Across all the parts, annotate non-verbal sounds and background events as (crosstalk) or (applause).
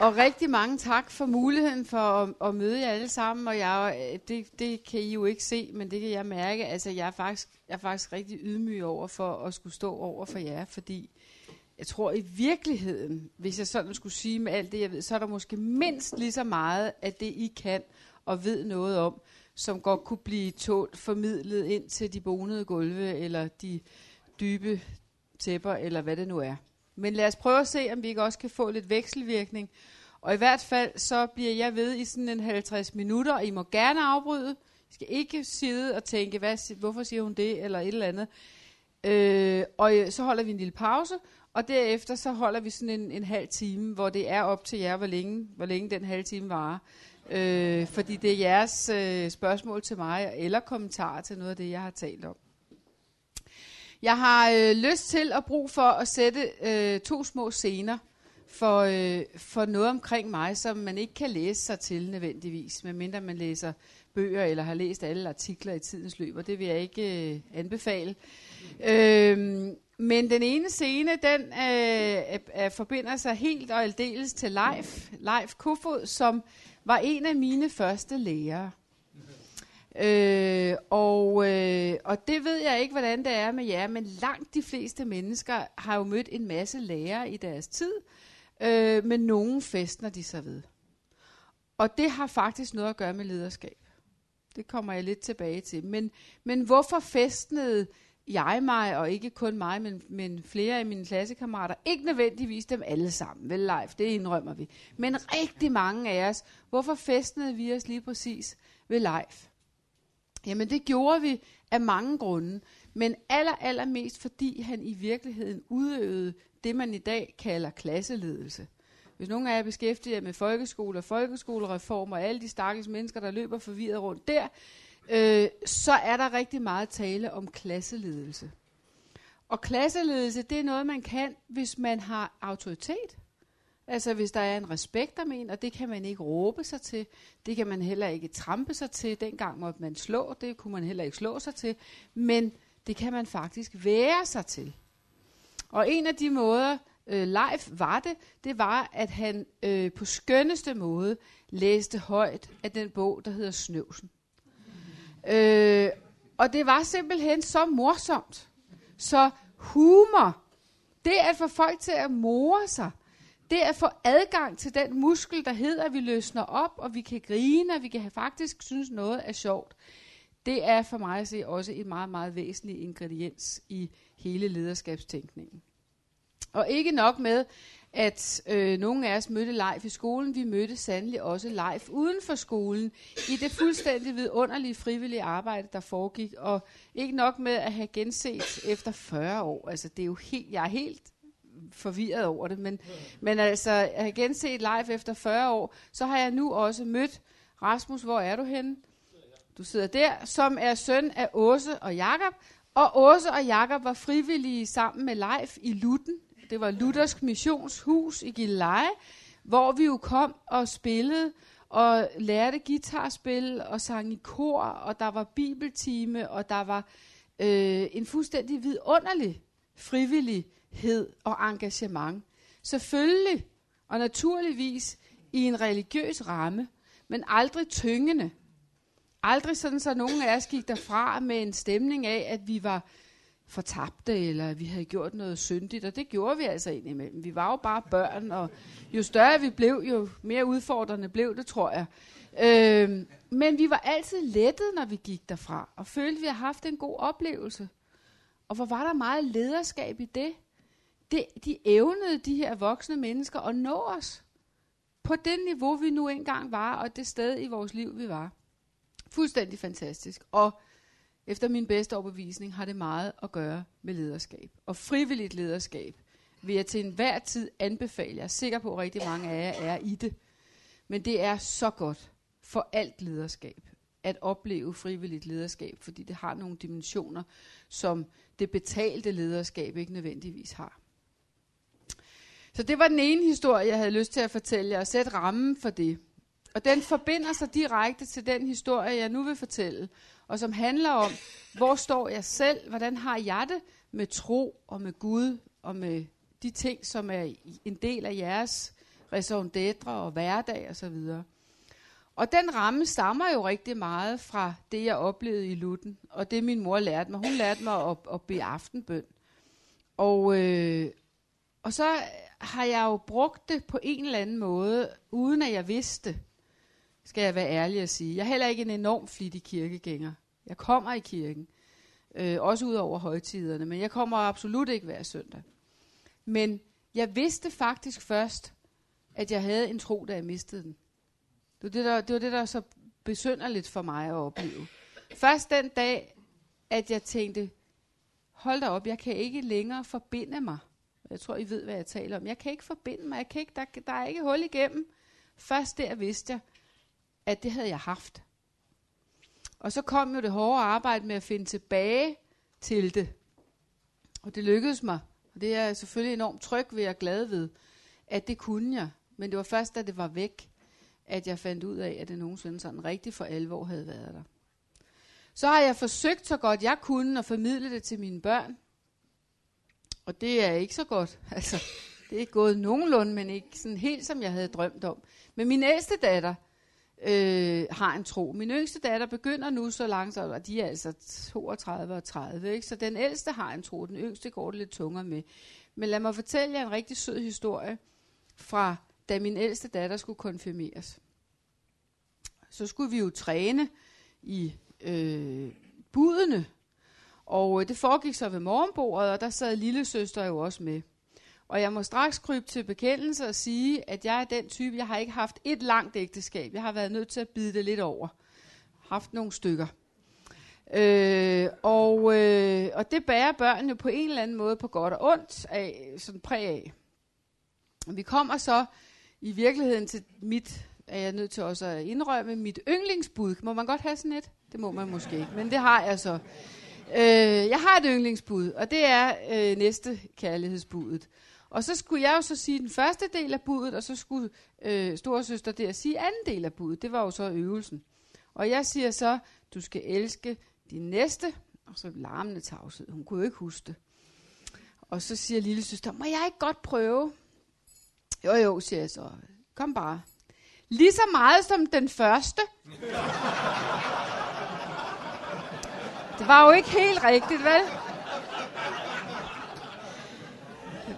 Og rigtig mange tak for muligheden for at, at møde jer alle sammen. Og jeg, det, det kan I jo ikke se, men det kan jeg mærke. Altså, jeg er faktisk, jeg er faktisk rigtig ydmyg over for at skulle stå over for jer, fordi jeg tror i virkeligheden, hvis jeg sådan skulle sige med alt det, jeg ved, så er der måske mindst lige så meget af det, I kan og ved noget om, som godt kunne blive tålt formidlet ind til de bonede gulve, eller de dybe tæpper, eller hvad det nu er. Men lad os prøve at se, om vi ikke også kan få lidt vekselvirkning. Og i hvert fald, så bliver jeg ved i sådan en 50 minutter, og I må gerne afbryde. I skal ikke sidde og tænke, hvad, hvorfor siger hun det, eller et eller andet. Øh, og øh, så holder vi en lille pause, og derefter så holder vi sådan en, en halv time, hvor det er op til jer, hvor længe, hvor længe den halve time varer. Øh, fordi det er jeres øh, spørgsmål til mig, eller kommentarer til noget af det, jeg har talt om. Jeg har øh, lyst til at bruge for at sætte øh, to små scener for, øh, for noget omkring mig, som man ikke kan læse sig til nødvendigvis, medmindre man læser bøger eller har læst alle artikler i tidens løb, og det vil jeg ikke øh, anbefale. Øh, men den ene scene, den øh, øh, forbinder sig helt og aldeles til Leif, Leif Kofod, som var en af mine første lærere. Øh, og, øh, og det ved jeg ikke, hvordan det er med jer, men langt de fleste mennesker har jo mødt en masse lærere i deres tid, øh, øh, men nogen festner de sig ved. Og det har faktisk noget at gøre med lederskab. Det kommer jeg lidt tilbage til. Men, men hvorfor festnede jeg mig, og ikke kun mig, men, men flere af mine klassekammerater, ikke nødvendigvis dem alle sammen, vel live, det indrømmer vi. Men rigtig mange af os, hvorfor festnede vi os lige præcis ved live? Jamen det gjorde vi af mange grunde, men aller, aller mest fordi han i virkeligheden udøvede det, man i dag kalder klasseledelse. Hvis nogen af jer beskæftiger med folkeskole og folkeskolereformer og alle de stakkels mennesker, der løber forvirret rundt der, øh, så er der rigtig meget tale om klasseledelse. Og klasseledelse, det er noget, man kan, hvis man har autoritet. Altså hvis der er en respekt om en, og det kan man ikke råbe sig til, det kan man heller ikke trampe sig til, dengang måtte man slå, det kunne man heller ikke slå sig til, men det kan man faktisk være sig til. Og en af de måder, øh, Leif var det, det var, at han øh, på skønneste måde læste højt af den bog, der hedder Snøvsen. Øh, og det var simpelthen så morsomt. Så humor, det at få folk til at more sig, det at få adgang til den muskel, der hedder, at vi løsner op, og vi kan grine, og vi kan faktisk synes noget er sjovt, det er for mig at se også et meget, meget væsentlig ingrediens i hele lederskabstænkningen. Og ikke nok med, at øh, nogle af os mødte live i skolen. Vi mødte sandelig også live uden for skolen i det fuldstændig vidunderlige frivillige arbejde, der foregik. Og ikke nok med at have genset efter 40 år. Altså, det er jo helt, jeg er helt forvirret over det, men, men altså, at have genset live efter 40 år, så har jeg nu også mødt Rasmus, hvor er du henne? Du sidder der, som er søn af Åse og Jakob, og Åse og Jakob var frivillige sammen med Leif i Lutten det var Luthersk Missionshus i Gilleleje, hvor vi jo kom og spillede og lærte guitarspil og sang i kor, og der var bibeltime, og der var øh, en fuldstændig vidunderlig frivillighed og engagement. Selvfølgelig og naturligvis i en religiøs ramme, men aldrig tyngende. Aldrig sådan, så nogen af os gik derfra med en stemning af, at vi var fortabte, eller vi havde gjort noget syndigt, og det gjorde vi altså indimellem. Vi var jo bare børn, og jo større vi blev, jo mere udfordrende blev det, tror jeg. Øhm, men vi var altid lettet, når vi gik derfra, og følte, at vi havde haft en god oplevelse. Og hvor var der meget lederskab i det? det de evnede, de her voksne mennesker, at nå os på det niveau, vi nu engang var, og det sted i vores liv, vi var. Fuldstændig fantastisk. Og efter min bedste overbevisning har det meget at gøre med lederskab. Og frivilligt lederskab vil jeg til enhver tid anbefale. Jeg er sikker på, at rigtig mange af jer er i det. Men det er så godt for alt lederskab at opleve frivilligt lederskab, fordi det har nogle dimensioner, som det betalte lederskab ikke nødvendigvis har. Så det var den ene historie, jeg havde lyst til at fortælle jer, og sætte rammen for det. Og den forbinder sig direkte til den historie, jeg nu vil fortælle, og som handler om, hvor står jeg selv, hvordan har jeg det med tro og med Gud og med de ting, som er en del af jeres raison d'être og hverdag og så videre. Og den ramme stammer jo rigtig meget fra det, jeg oplevede i Lutten, og det min mor lærte mig. Hun lærte mig at, at bede aftenbøn. Og, øh, og så har jeg jo brugt det på en eller anden måde, uden at jeg vidste, skal jeg være ærlig at sige. Jeg er heller ikke en enorm flittig kirkegænger. Jeg kommer i kirken, øh, også ud over højtiderne, men jeg kommer absolut ikke hver søndag. Men jeg vidste faktisk først, at jeg havde en tro, da jeg mistede den. Det var det, der, det var det, der så besynderligt for mig at opleve. Først den dag, at jeg tænkte, hold da op, jeg kan ikke længere forbinde mig. Jeg tror, I ved, hvad jeg taler om. Jeg kan ikke forbinde mig. Jeg kan ikke, der, der er ikke hul igennem. Først der vidste jeg, at det havde jeg haft. Og så kom jo det hårde arbejde med at finde tilbage til det. Og det lykkedes mig. Og det er jeg selvfølgelig enormt tryg ved og glad ved, at det kunne jeg. Men det var først, da det var væk, at jeg fandt ud af, at det nogensinde sådan rigtig for alvor havde været der. Så har jeg forsøgt så godt jeg kunne at formidle det til mine børn. Og det er ikke så godt. (laughs) Altså, det er gået nogenlunde, men ikke sådan helt, som jeg havde drømt om. Men min ældste datter øh, har en tro. Min yngste datter begynder nu så langsomt, og de er altså 32 og 30, ikke? så den ældste har en tro, den yngste går det lidt tungere med. Men lad mig fortælle jer en rigtig sød historie fra da min ældste datter skulle konfirmeres. Så skulle vi jo træne i øh, budene, og øh, det foregik så ved morgenbordet, og der sad lille søster jo også med. Og jeg må straks krybe til bekendelse og sige, at jeg er den type, jeg har ikke haft et langt ægteskab. Jeg har været nødt til at bide det lidt over. Haft nogle stykker. Øh, og, øh, og det bærer børn jo på en eller anden måde på godt og ondt af, sådan præg af. Vi kommer så i virkeligheden til mit, er jeg nødt til også at indrømme, mit yndlingsbud. Må man godt have sådan et? Det må man måske ikke, men det har jeg så. Øh, jeg har et yndlingsbud, og det er øh, næste kærlighedsbudet. Og så skulle jeg jo så sige den første del af budet, og så skulle øh, storesøster der sige anden del af budet. Det var jo så øvelsen. Og jeg siger så, du skal elske din næste, og så larmende tavshed. Hun kunne jo ikke huske det. Og så siger lille søster, må jeg ikke godt prøve? Jo, jo, siger jeg så. Kom bare. Lige så meget som den første. (laughs) Det var jo ikke helt rigtigt, vel?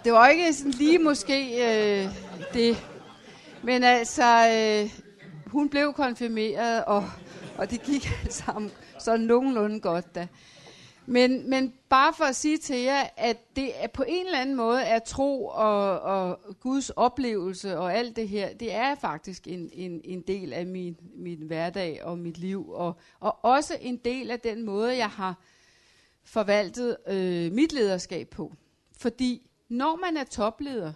Det var ikke sådan lige måske øh, det. Men altså, øh, hun blev konfirmeret, og, og det gik (laughs) sammen. så nogenlunde godt da. Men, men bare for at sige til jer, at det er på en eller anden måde er tro og, og Guds oplevelse og alt det her, det er faktisk en, en, en del af min, min hverdag og mit liv. Og, og også en del af den måde, jeg har forvaltet øh, mit lederskab på. Fordi når man er topleder,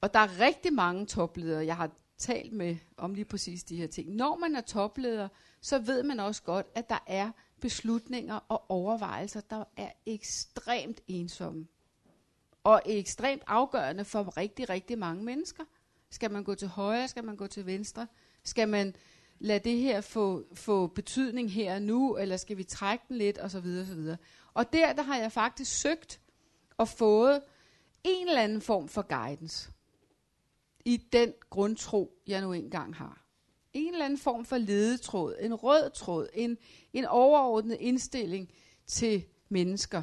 og der er rigtig mange topledere, jeg har talt med om lige præcis de her ting. Når man er topleder, så ved man også godt, at der er beslutninger og overvejelser, der er ekstremt ensomme. Og ekstremt afgørende for rigtig, rigtig mange mennesker. Skal man gå til højre? Skal man gå til venstre? Skal man lade det her få, få betydning her og nu, eller skal vi trække den lidt, og så videre, og så videre. Og der, der har jeg faktisk søgt og fået en eller anden form for guidance i den grundtro, jeg nu engang har en eller anden form for ledetråd, en rød tråd, en, en overordnet indstilling til mennesker,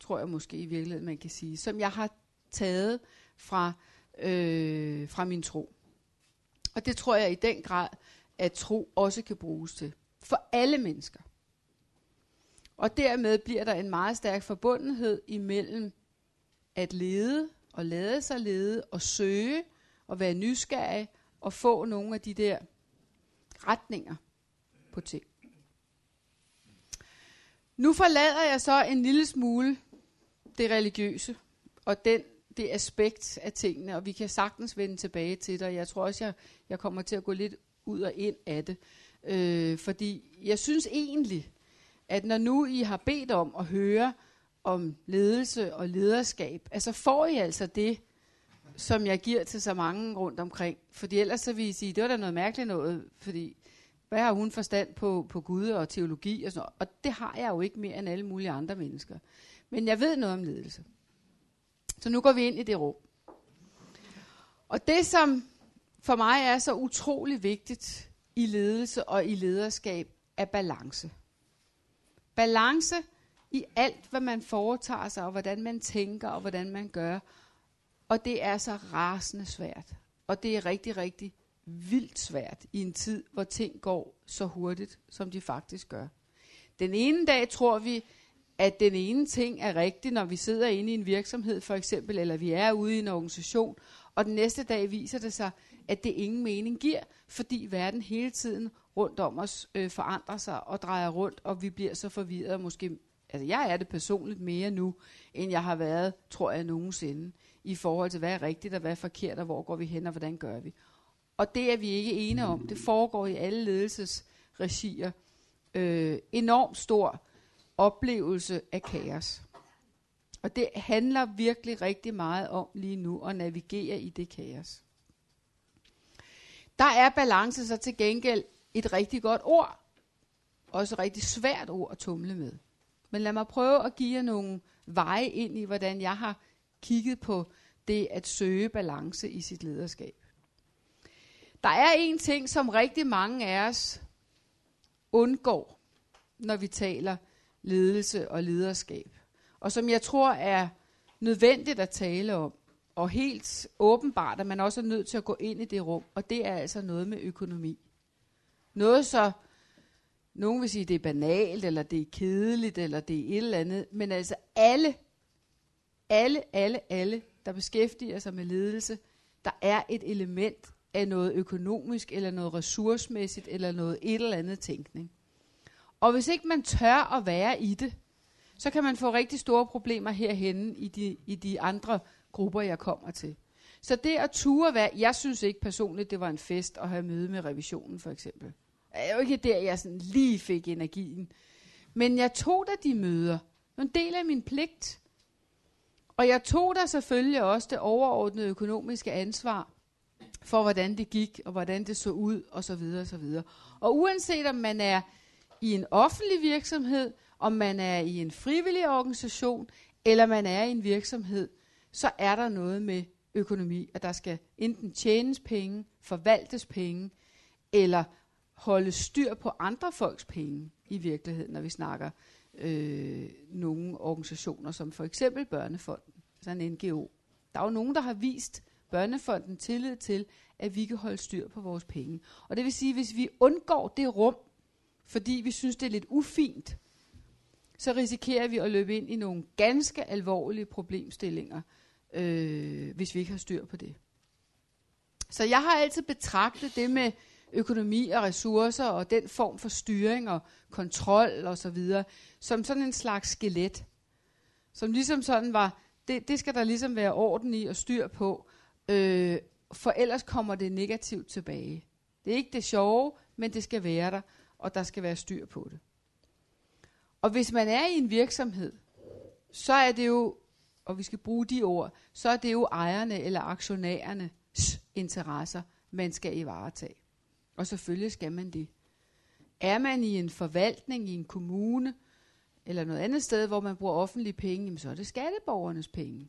tror jeg måske i virkeligheden, man kan sige, som jeg har taget fra, øh, fra min tro. Og det tror jeg i den grad, at tro også kan bruges til. For alle mennesker. Og dermed bliver der en meget stærk forbundenhed imellem at lede og lade sig lede og søge og være nysgerrig og få nogle af de der retninger på ting. Nu forlader jeg så en lille smule det religiøse og den, det aspekt af tingene, og vi kan sagtens vende tilbage til det, og jeg tror også, jeg, jeg kommer til at gå lidt ud og ind af det. Øh, fordi jeg synes egentlig, at når nu I har bedt om at høre om ledelse og lederskab, altså får I altså det, som jeg giver til så mange rundt omkring. Fordi ellers så vil I sige, det var da noget mærkeligt noget, fordi hvad har hun forstand på, på Gud og teologi og sådan noget? Og det har jeg jo ikke mere end alle mulige andre mennesker. Men jeg ved noget om ledelse. Så nu går vi ind i det rum. Og det, som for mig er så utrolig vigtigt i ledelse og i lederskab, er balance. Balance i alt, hvad man foretager sig, og hvordan man tænker, og hvordan man gør. Og det er så rasende svært. Og det er rigtig, rigtig vildt svært i en tid, hvor ting går så hurtigt, som de faktisk gør. Den ene dag tror vi, at den ene ting er rigtig, når vi sidder inde i en virksomhed for eksempel, eller vi er ude i en organisation, og den næste dag viser det sig, at det ingen mening giver, fordi verden hele tiden rundt om os øh, forandrer sig og drejer rundt, og vi bliver så forvirret. Måske, altså jeg er det personligt mere nu, end jeg har været, tror jeg, nogensinde, i forhold til, hvad er rigtigt og hvad er forkert, og hvor går vi hen, og hvordan gør vi. Og det er vi ikke enige om. Det foregår i alle ledelsesregier. Øh, enormt stor oplevelse af kaos. Og det handler virkelig rigtig meget om lige nu at navigere i det kaos. Der er balance så til gengæld et rigtig godt ord. Også et rigtig svært ord at tumle med. Men lad mig prøve at give jer nogle veje ind i, hvordan jeg har kigget på det at søge balance i sit lederskab. Der er en ting, som rigtig mange af os undgår, når vi taler ledelse og lederskab. Og som jeg tror er nødvendigt at tale om. Og helt åbenbart, at man også er nødt til at gå ind i det rum. Og det er altså noget med økonomi. Noget så, nogen vil sige, det er banalt, eller det er kedeligt, eller det er et eller andet. Men altså alle, alle, alle, alle, der beskæftiger sig med ledelse, der er et element af noget økonomisk, eller noget ressourcemæssigt, eller noget et eller andet tænkning. Og hvis ikke man tør at være i det, så kan man få rigtig store problemer herhenne i de, i de andre grupper, jeg kommer til. Så det at ture være, jeg synes ikke personligt, det var en fest at have møde med revisionen for eksempel. Det er jo ikke der, jeg sådan lige fik energien. Men jeg tog da de møder. En del af min pligt. Og jeg tog da selvfølgelig også det overordnede økonomiske ansvar for, hvordan det gik, og hvordan det så ud, og så videre, og så videre. Og uanset om man er i en offentlig virksomhed, om man er i en frivillig organisation, eller man er i en virksomhed, så er der noget med økonomi, at der skal enten tjenes penge, forvaltes penge, eller holde styr på andre folks penge i virkeligheden, når vi snakker øh, nogle organisationer, som for eksempel Børnefonden, altså en NGO. Der er jo nogen, der har vist Børnefonden tillid til, at vi kan holde styr på vores penge. Og det vil sige, hvis vi undgår det rum, fordi vi synes, det er lidt ufint, så risikerer vi at løbe ind i nogle ganske alvorlige problemstillinger, øh, hvis vi ikke har styr på det. Så jeg har altid betragtet det med økonomi og ressourcer og den form for styring og kontrol og så videre, som sådan en slags skelet. Som ligesom sådan var, det, det skal der ligesom være orden i og styr på, øh, for ellers kommer det negativt tilbage. Det er ikke det sjove, men det skal være der, og der skal være styr på det. Og hvis man er i en virksomhed, så er det jo, og vi skal bruge de ord, så er det jo ejerne eller aktionærernes interesser, man skal i varetage. Og selvfølgelig skal man det. Er man i en forvaltning i en kommune, eller noget andet sted, hvor man bruger offentlige penge, jamen så er det skatteborgernes penge.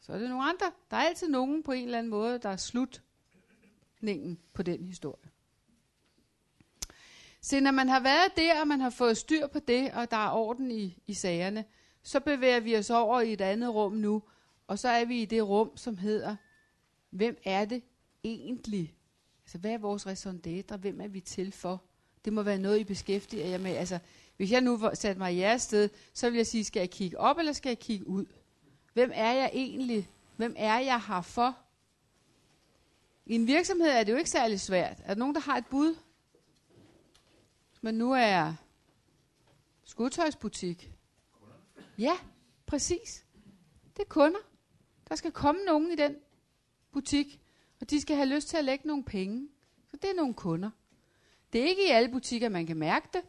Så er det nogle andre. Der er altid nogen på en eller anden måde, der er slutningen på den historie. Så når man har været der, og man har fået styr på det, og der er orden i, i sagerne, så bevæger vi os over i et andet rum nu, og så er vi i det rum, som hedder, hvem er det egentlig? Så hvad er vores raison d'être? Hvem er vi til for? Det må være noget, I beskæftiger jer med. Altså, hvis jeg nu satte mig i jeres sted, så vil jeg sige, skal jeg kigge op, eller skal jeg kigge ud? Hvem er jeg egentlig? Hvem er jeg her for? I en virksomhed er det jo ikke særlig svært. Er der nogen, der har et bud? Men nu er skudtøjsbutik. Ja, præcis. Det er kunder. Der skal komme nogen i den butik, og de skal have lyst til at lægge nogle penge. Så det er nogle kunder. Det er ikke i alle butikker, man kan mærke det,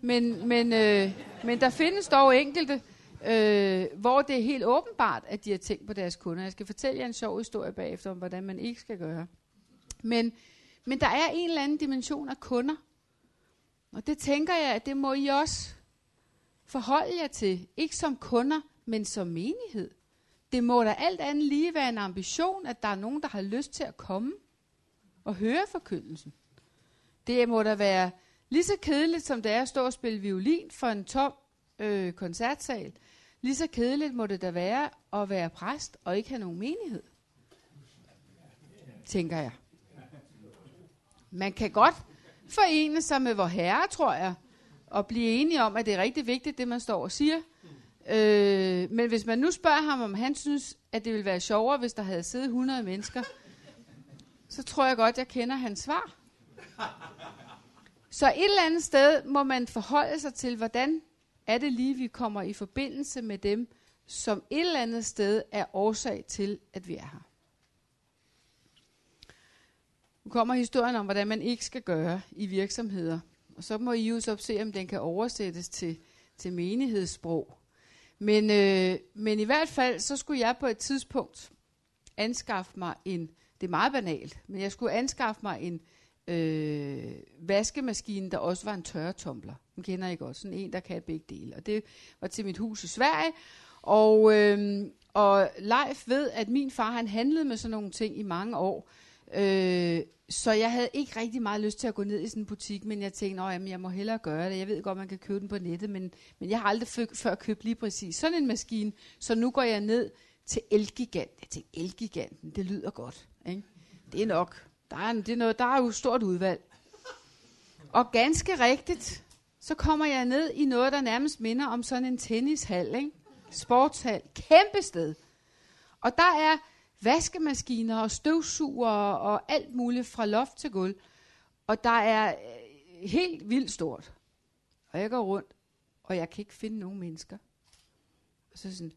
men, men, øh, men der findes dog enkelte, øh, hvor det er helt åbenbart, at de har tænkt på deres kunder. Jeg skal fortælle jer en sjov historie bagefter om, hvordan man ikke skal gøre. Men, men der er en eller anden dimension af kunder, og det tænker jeg, at det må I også forholde jer til. Ikke som kunder, men som menighed det må da alt andet lige være en ambition, at der er nogen, der har lyst til at komme og høre forkyndelsen. Det må da være lige så kedeligt, som det er at stå og spille violin for en tom øh, koncertsal. Lige så kedeligt må det da være at være præst og ikke have nogen menighed. Tænker jeg. Man kan godt forene sig med vor herre, tror jeg, og blive enige om, at det er rigtig vigtigt, det man står og siger. Øh, men hvis man nu spørger ham, om han synes, at det ville være sjovere, hvis der havde siddet 100 mennesker, så tror jeg godt, jeg kender hans svar. Så et eller andet sted må man forholde sig til, hvordan er det lige, vi kommer i forbindelse med dem, som et eller andet sted er årsag til, at vi er her. Nu kommer historien om, hvordan man ikke skal gøre i virksomheder. Og så må I jo så se, om den kan oversættes til, til menighedssprog. Men, øh, men i hvert fald, så skulle jeg på et tidspunkt anskaffe mig en, det er meget banalt, men jeg skulle anskaffe mig en øh, vaskemaskine, der også var en tørretumbler. Den kender I godt, sådan en, der kan begge dele. Og det var til mit hus i Sverige. Og, øh, og Leif ved, at min far han handlede med sådan nogle ting i mange år. Øh, så jeg havde ikke rigtig meget lyst til at gå ned i sådan en butik, men jeg tænkte, at jeg må hellere gøre det. Jeg ved godt, man kan købe den på nettet, men, men jeg har aldrig før købt lige præcis sådan en maskine. Så nu går jeg ned til Elgigant. Jeg tænkte, Elgiganten, det lyder godt. Ikke? Det er nok. Der er, det er noget, der er jo et stort udvalg. Og ganske rigtigt, så kommer jeg ned i noget, der nærmest minder om sådan en tennishal, ikke? sportshal, kæmpe sted. Og der er vaskemaskiner og støvsuger og alt muligt fra loft til gulv. Og der er øh, helt vildt stort. Og jeg går rundt, og jeg kan ikke finde nogen mennesker. Og så sådan,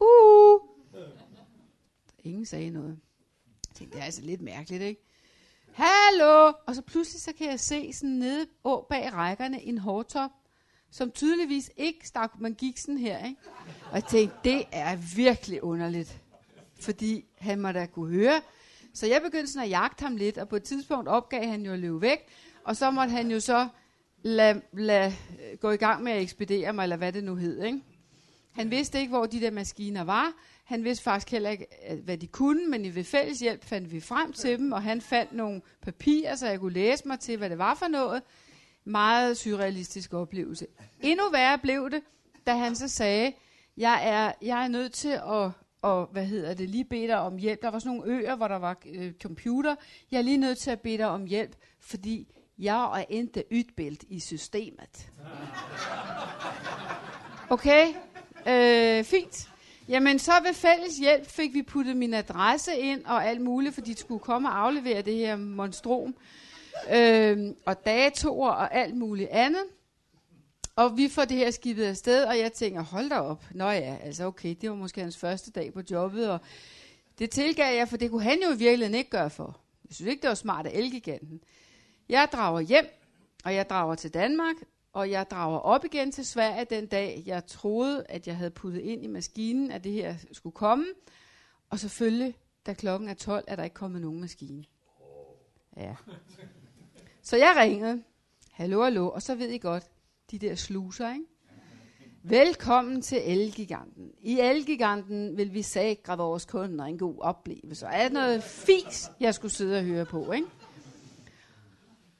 uh! Ingen sagde noget. Jeg tænkte, det er altså lidt mærkeligt, ikke? Hallo! Og så pludselig så kan jeg se sådan nede bag rækkerne en hårtop, som tydeligvis ikke stak man gik sådan her, ikke? Og jeg tænkte, det er virkelig underligt fordi han må da kunne høre. Så jeg begyndte sådan at jagte ham lidt, og på et tidspunkt opgav han jo at løbe væk, og så måtte han jo så lad, lad, øh, gå i gang med at ekspedere mig, eller hvad det nu hed. Ikke? Han vidste ikke, hvor de der maskiner var. Han vidste faktisk heller ikke, øh, hvad de kunne, men ved fælles hjælp fandt vi frem til dem, og han fandt nogle papirer, så jeg kunne læse mig til, hvad det var for noget. Meget surrealistisk oplevelse. Endnu værre blev det, da han så sagde, jeg er, jeg er nødt til at og hvad hedder det, lige bede dig om hjælp. Der var sådan nogle øer, hvor der var øh, computer. Jeg er lige nødt til at bede dig om hjælp, fordi jeg er ikke udbildt i systemet. Okay, øh, fint. Jamen så ved fælles hjælp fik vi puttet min adresse ind og alt muligt, fordi de skulle komme og aflevere det her monstrum. Øh, og datoer og alt muligt andet. Og vi får det her skibet afsted, og jeg tænker, hold da op. Nå ja, altså okay, det var måske hans første dag på jobbet, og det tilgav jeg, for det kunne han jo i virkeligheden ikke gøre for. Jeg synes ikke, det var smart af Elgiganten. Jeg drager hjem, og jeg drager til Danmark, og jeg drager op igen til Sverige den dag, jeg troede, at jeg havde puttet ind i maskinen, at det her skulle komme. Og selvfølgelig, da klokken er 12, er der ikke kommet nogen maskine. Ja. Så jeg ringede. Hallo, hallo. Og så ved I godt, de der sluser, ikke? Velkommen til Elgiganten. I Elgiganten vil vi sikre vores kunder en god oplevelse. er det noget fis, jeg skulle sidde og høre på, ikke?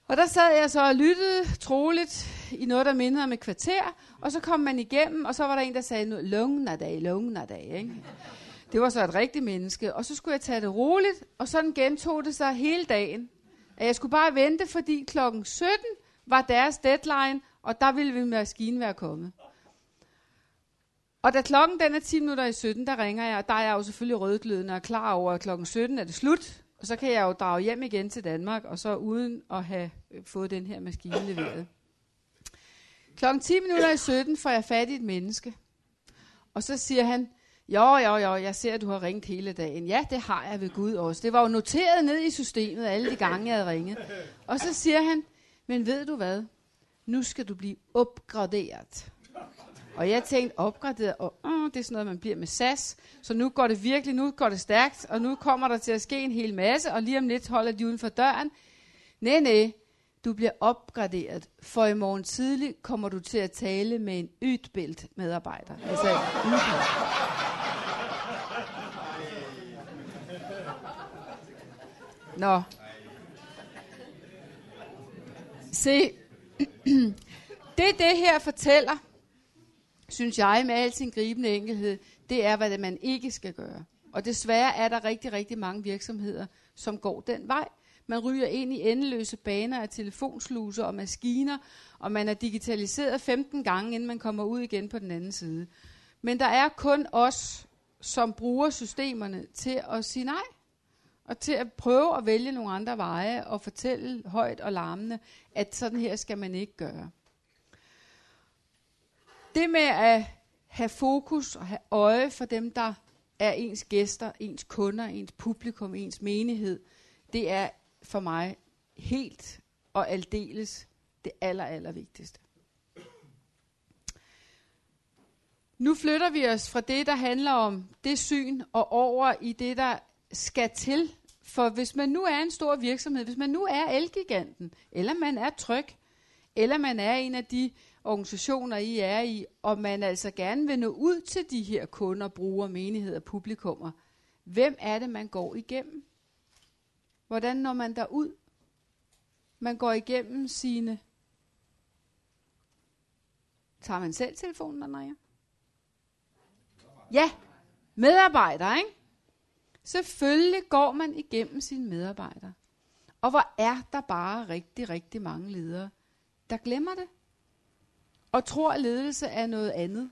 Og der sad jeg så og lyttede troligt i noget, der mindede om et kvarter, og så kom man igennem, og så var der en, der sagde, lungner dag, lungner dag, ikke? Det var så et rigtigt menneske. Og så skulle jeg tage det roligt, og sådan gentog det sig hele dagen. At jeg skulle bare vente, fordi klokken 17 var deres deadline, og der ville vi maskinen være kommet. Og da klokken den er 10 minutter i 17, der ringer jeg, og der er jeg jo selvfølgelig rødglødende og klar over, at klokken 17 er det slut. Og så kan jeg jo drage hjem igen til Danmark, og så uden at have øh, fået den her maskine leveret. Klokken 10 minutter i 17 får jeg fat i et menneske. Og så siger han, jo, jo, jo, jeg ser, at du har ringt hele dagen. Ja, det har jeg ved Gud også. Det var jo noteret ned i systemet, alle de gange, jeg havde ringet. Og så siger han, men ved du hvad? Nu skal du blive opgraderet. Og jeg tænkte, opgraderet, og uh, det er sådan noget, man bliver med SAS. Så nu går det virkelig, nu går det stærkt, og nu kommer der til at ske en hel masse, og lige om lidt holder de uden for døren. Nej, nej, du bliver opgraderet, for i morgen tidlig kommer du til at tale med en ytbilt medarbejder. Altså, Nå. Se, (clears throat) det det her fortæller, synes jeg med al sin gribende enkelhed, det er, hvad man ikke skal gøre. Og desværre er der rigtig, rigtig mange virksomheder, som går den vej. Man ryger ind i endeløse baner af telefonsluser og maskiner, og man er digitaliseret 15 gange, inden man kommer ud igen på den anden side. Men der er kun os, som bruger systemerne til at sige nej. Og til at prøve at vælge nogle andre veje og fortælle højt og larmende, at sådan her skal man ikke gøre. Det med at have fokus og have øje for dem, der er ens gæster, ens kunder, ens publikum, ens menighed, det er for mig helt og aldeles det aller, aller vigtigste. Nu flytter vi os fra det, der handler om det syn, og over i det, der skal til. For hvis man nu er en stor virksomhed, hvis man nu er Elgiganten, eller man er tryg, eller man er en af de organisationer, I er i, og man altså gerne vil nå ud til de her kunder, brugere, menigheder, publikummer, hvem er det, man går igennem? Hvordan når man der ud? Man går igennem sine... Tager man selv telefonen, Andrea? Ja, medarbejdere, ikke? Selvfølgelig går man igennem sine medarbejdere. Og hvor er der bare rigtig, rigtig mange ledere, der glemmer det. Og tror, at ledelse er noget andet.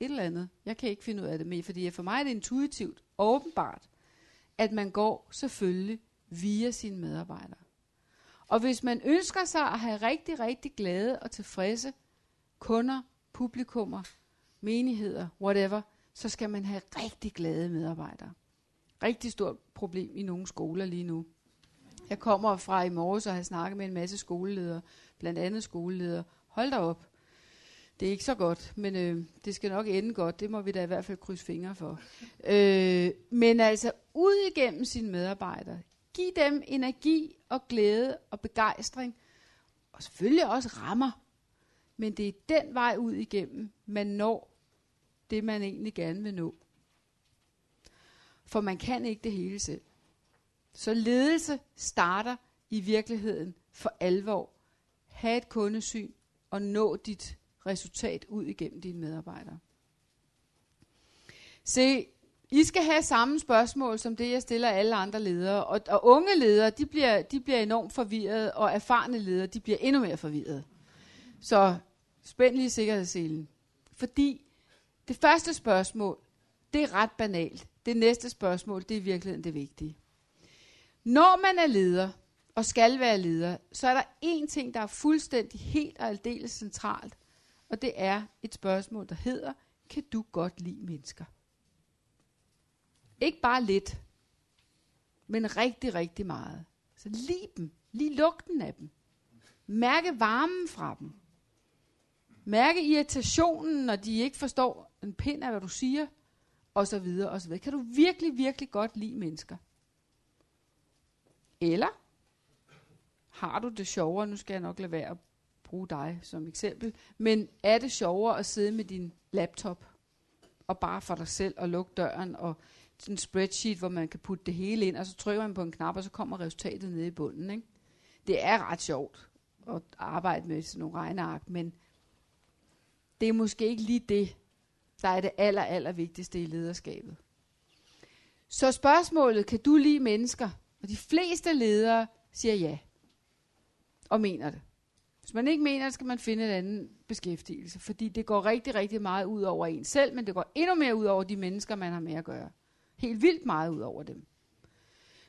Et eller andet. Jeg kan ikke finde ud af det mere, fordi for mig er det intuitivt, åbenbart, at man går selvfølgelig via sine medarbejdere. Og hvis man ønsker sig at have rigtig, rigtig glade og tilfredse kunder, publikummer, menigheder, whatever, så skal man have rigtig glade medarbejdere. Rigtig stort problem i nogle skoler lige nu. Jeg kommer fra i morges og har snakket med en masse skoleledere, blandt andet skoleledere. Hold da op. Det er ikke så godt, men øh, det skal nok ende godt. Det må vi da i hvert fald krydse fingre for. Øh, men altså ud igennem sine medarbejdere. Giv dem energi og glæde og begejstring. Og selvfølgelig også rammer. Men det er den vej ud igennem, man når det, man egentlig gerne vil nå. For man kan ikke det hele selv. Så ledelse starter i virkeligheden for alvor. Ha' et kundesyn og nå dit resultat ud igennem dine medarbejdere. Se, I skal have samme spørgsmål som det, jeg stiller alle andre ledere. Og, og unge ledere, de bliver, de bliver enormt forvirrede, og erfarne ledere, de bliver endnu mere forvirrede. Så spænd lige sikkerhedsselen. Fordi det første spørgsmål, det er ret banalt. Det næste spørgsmål, det er i virkeligheden det vigtige. Når man er leder, og skal være leder, så er der én ting, der er fuldstændig helt og aldeles centralt. Og det er et spørgsmål, der hedder, kan du godt lide mennesker? Ikke bare lidt, men rigtig, rigtig meget. Så lige dem. Lige lugten af dem. Mærke varmen fra dem. Mærke irritationen, når de ikke forstår en pind af, hvad du siger, og så videre, og så videre. Kan du virkelig, virkelig godt lide mennesker? Eller har du det sjovere, nu skal jeg nok lade være at bruge dig som eksempel, men er det sjovere at sidde med din laptop og bare for dig selv og lukke døren og sådan en spreadsheet, hvor man kan putte det hele ind, og så trykker man på en knap, og så kommer resultatet nede i bunden. Ikke? Det er ret sjovt at arbejde med sådan nogle regneark, men det er måske ikke lige det, der er det aller, aller vigtigste i lederskabet. Så spørgsmålet, kan du lide mennesker? Og de fleste ledere siger ja. Og mener det. Hvis man ikke mener det, skal man finde en anden beskæftigelse. Fordi det går rigtig, rigtig meget ud over en selv, men det går endnu mere ud over de mennesker, man har med at gøre. Helt vildt meget ud over dem.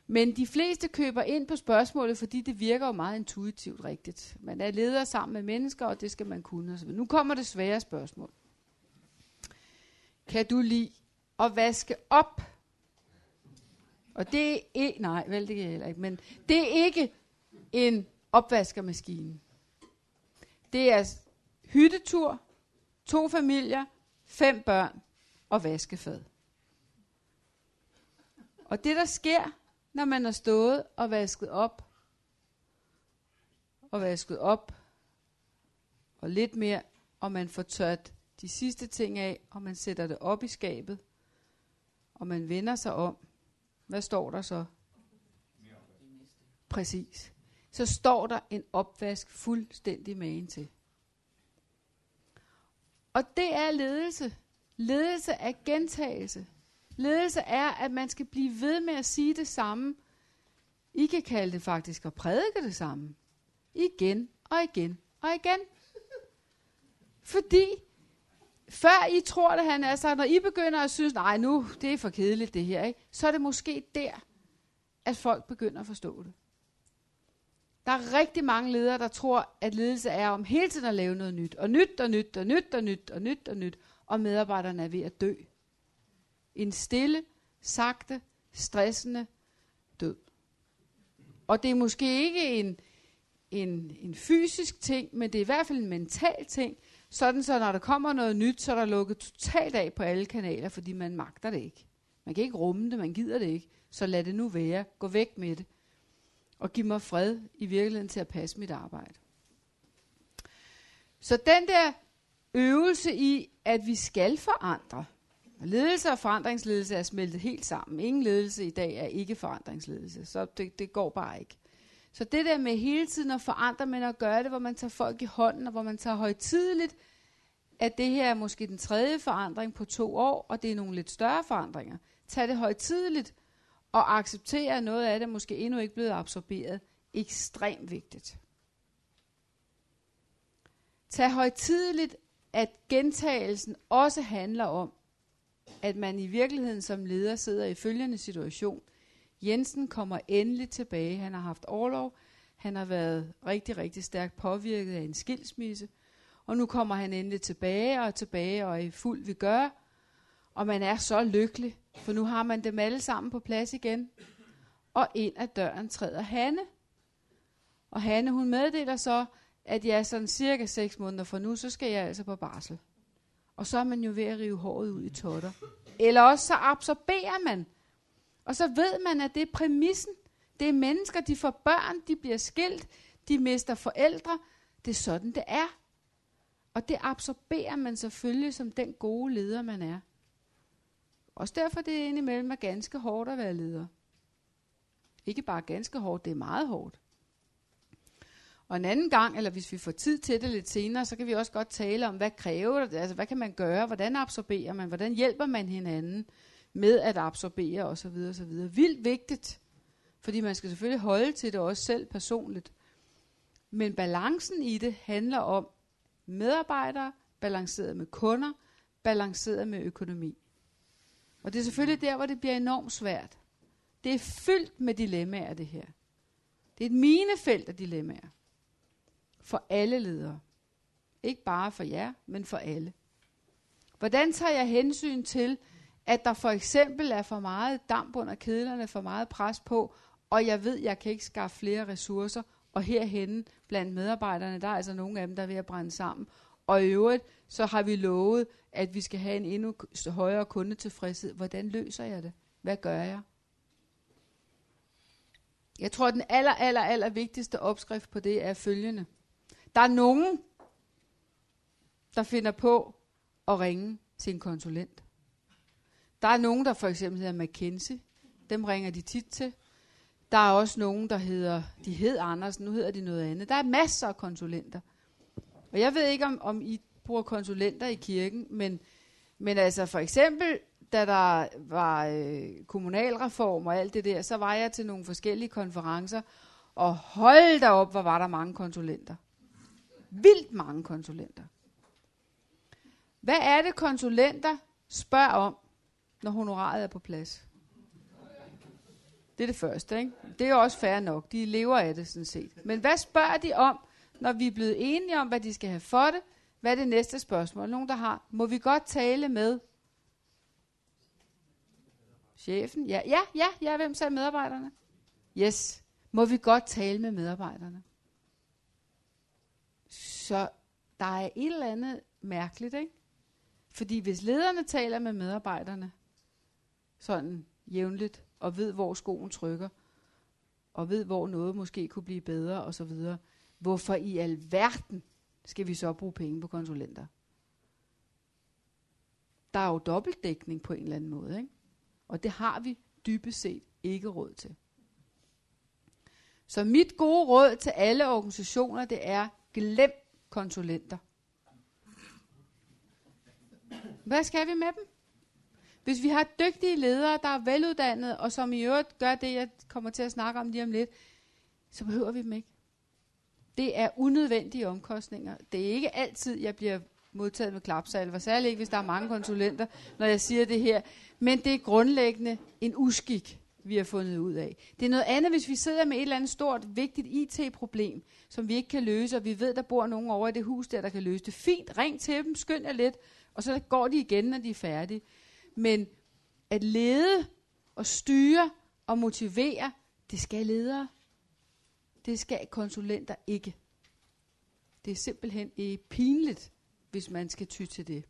Men de fleste køber ind på spørgsmålet, fordi det virker jo meget intuitivt rigtigt. Man er leder sammen med mennesker, og det skal man kunne. Nu kommer det svære spørgsmål. Kan du lide at vaske op? Og det er ikke, nej, vel det kan jeg heller ikke, men det er ikke en opvaskermaskine. Det er hyttetur, to familier, fem børn og vaskefad. Og det der sker, når man har stået og vasket op, og vasket op, og lidt mere, og man får tørt de sidste ting af, og man sætter det op i skabet, og man vender sig om, hvad står der så? Præcis. Så står der en opvask fuldstændig magen til. Og det er ledelse. Ledelse er gentagelse. Ledelse er, at man skal blive ved med at sige det samme. I kan kalde det faktisk at prædike det samme. Igen og igen og igen. Fordi før I tror det, han er så, når I begynder at synes, nej nu, det er for kedeligt det her, ikke? så er det måske der, at folk begynder at forstå det. Der er rigtig mange ledere, der tror, at ledelse er om hele tiden at lave noget nyt. Og nyt og nyt og nyt og nyt og nyt og nyt. Og medarbejderne er ved at dø. En stille, sagte, stressende død. Og det er måske ikke en, en, en fysisk ting, men det er i hvert fald en mental ting, sådan så når der kommer noget nyt, så er der lukket totalt af på alle kanaler, fordi man magter det ikke. Man kan ikke rumme det, man gider det ikke. Så lad det nu være. Gå væk med det. Og giv mig fred i virkeligheden til at passe mit arbejde. Så den der øvelse i, at vi skal forandre. Ledelse og forandringsledelse er smeltet helt sammen. Ingen ledelse i dag er ikke forandringsledelse, så det, det går bare ikke. Så det der med hele tiden at forandre, men at gøre det, hvor man tager folk i hånden, og hvor man tager højtideligt, at det her er måske den tredje forandring på to år, og det er nogle lidt større forandringer. Tag det højtideligt og acceptere, at noget af det måske endnu ikke blevet absorberet. Ekstremt vigtigt. Tag højtideligt, at gentagelsen også handler om, at man i virkeligheden som leder sidder i følgende situation. Jensen kommer endelig tilbage. Han har haft overlov. Han har været rigtig, rigtig stærkt påvirket af en skilsmisse. Og nu kommer han endelig tilbage og tilbage og er i fuld vi gør. Og man er så lykkelig, for nu har man dem alle sammen på plads igen. Og ind ad døren træder Hanne. Og Hanne, hun meddeler så, at jeg er sådan cirka 6 måneder fra nu, så skal jeg altså på barsel. Og så er man jo ved at rive håret ud i totter. Eller også så absorberer man. Og så ved man, at det er præmissen. Det er mennesker, de får børn, de bliver skilt, de mister forældre. Det er sådan, det er. Og det absorberer man selvfølgelig som den gode leder, man er. Også derfor det er indimellem er ganske hårdt at være leder. Ikke bare ganske hårdt, det er meget hårdt. Og en anden gang, eller hvis vi får tid til det lidt senere, så kan vi også godt tale om, hvad kræver det, altså hvad kan man gøre, hvordan absorberer man, hvordan hjælper man hinanden med at absorbere osv. osv. Vildt vigtigt, fordi man skal selvfølgelig holde til det også selv personligt. Men balancen i det handler om medarbejdere, balanceret med kunder, balanceret med økonomi. Og det er selvfølgelig der, hvor det bliver enormt svært. Det er fyldt med dilemmaer, det her. Det er et minefelt af dilemmaer. For alle ledere. Ikke bare for jer, men for alle. Hvordan tager jeg hensyn til, at der for eksempel er for meget damp under kedlerne, for meget pres på, og jeg ved, jeg kan ikke skaffe flere ressourcer, og herhenne blandt medarbejderne, der er altså nogle af dem, der er ved at brænde sammen. Og i øvrigt, så har vi lovet, at vi skal have en endnu højere kundetilfredshed. Hvordan løser jeg det? Hvad gør jeg? Jeg tror, at den aller, aller, aller vigtigste opskrift på det er følgende. Der er nogen, der finder på at ringe til en konsulent. Der er nogen, der for eksempel hedder McKenzie. Dem ringer de tit til. Der er også nogen, der hedder, de hed Andersen, nu hedder de noget andet. Der er masser af konsulenter. Og jeg ved ikke, om, om I bruger konsulenter i kirken, men, men altså for eksempel, da der var øh, kommunalreform og alt det der, så var jeg til nogle forskellige konferencer, og hold da op, hvor var der mange konsulenter. Vildt mange konsulenter. Hvad er det, konsulenter spørger om, når honoraret er på plads? Det er det første, ikke? Det er også fair nok. De lever af det, sådan set. Men hvad spørger de om, når vi er blevet enige om, hvad de skal have for det? Hvad er det næste spørgsmål? Nogen, der har. Må vi godt tale med chefen? Ja, ja, ja, ja. Hvem sagde medarbejderne? Yes. Må vi godt tale med medarbejderne? Så der er et eller andet mærkeligt, ikke? Fordi hvis lederne taler med medarbejderne, sådan jævnligt, og ved, hvor skoen trykker, og ved, hvor noget måske kunne blive bedre, og så videre, hvorfor i alverden skal vi så bruge penge på konsulenter? Der er jo dobbeltdækning på en eller anden måde, ikke? Og det har vi dybest set ikke råd til. Så mit gode råd til alle organisationer, det er, glem konsulenter. Hvad skal vi med dem? Hvis vi har dygtige ledere, der er veluddannede, og som i øvrigt gør det, jeg kommer til at snakke om lige om lidt, så behøver vi dem ikke. Det er unødvendige omkostninger. Det er ikke altid, jeg bliver modtaget med klapsalver, særligt ikke, hvis der er mange konsulenter, når jeg siger det her. Men det er grundlæggende en uskik, vi har fundet ud af. Det er noget andet, hvis vi sidder med et eller andet stort, vigtigt IT-problem, som vi ikke kan løse, og vi ved, der bor nogen over i det hus der, der kan løse det. Fint, ring til dem, skynd jer lidt, og så går de igen, når de er færdige. Men at lede og styre og motivere, det skal ledere. Det skal konsulenter ikke. Det er simpelthen øh, pinligt, hvis man skal ty til det.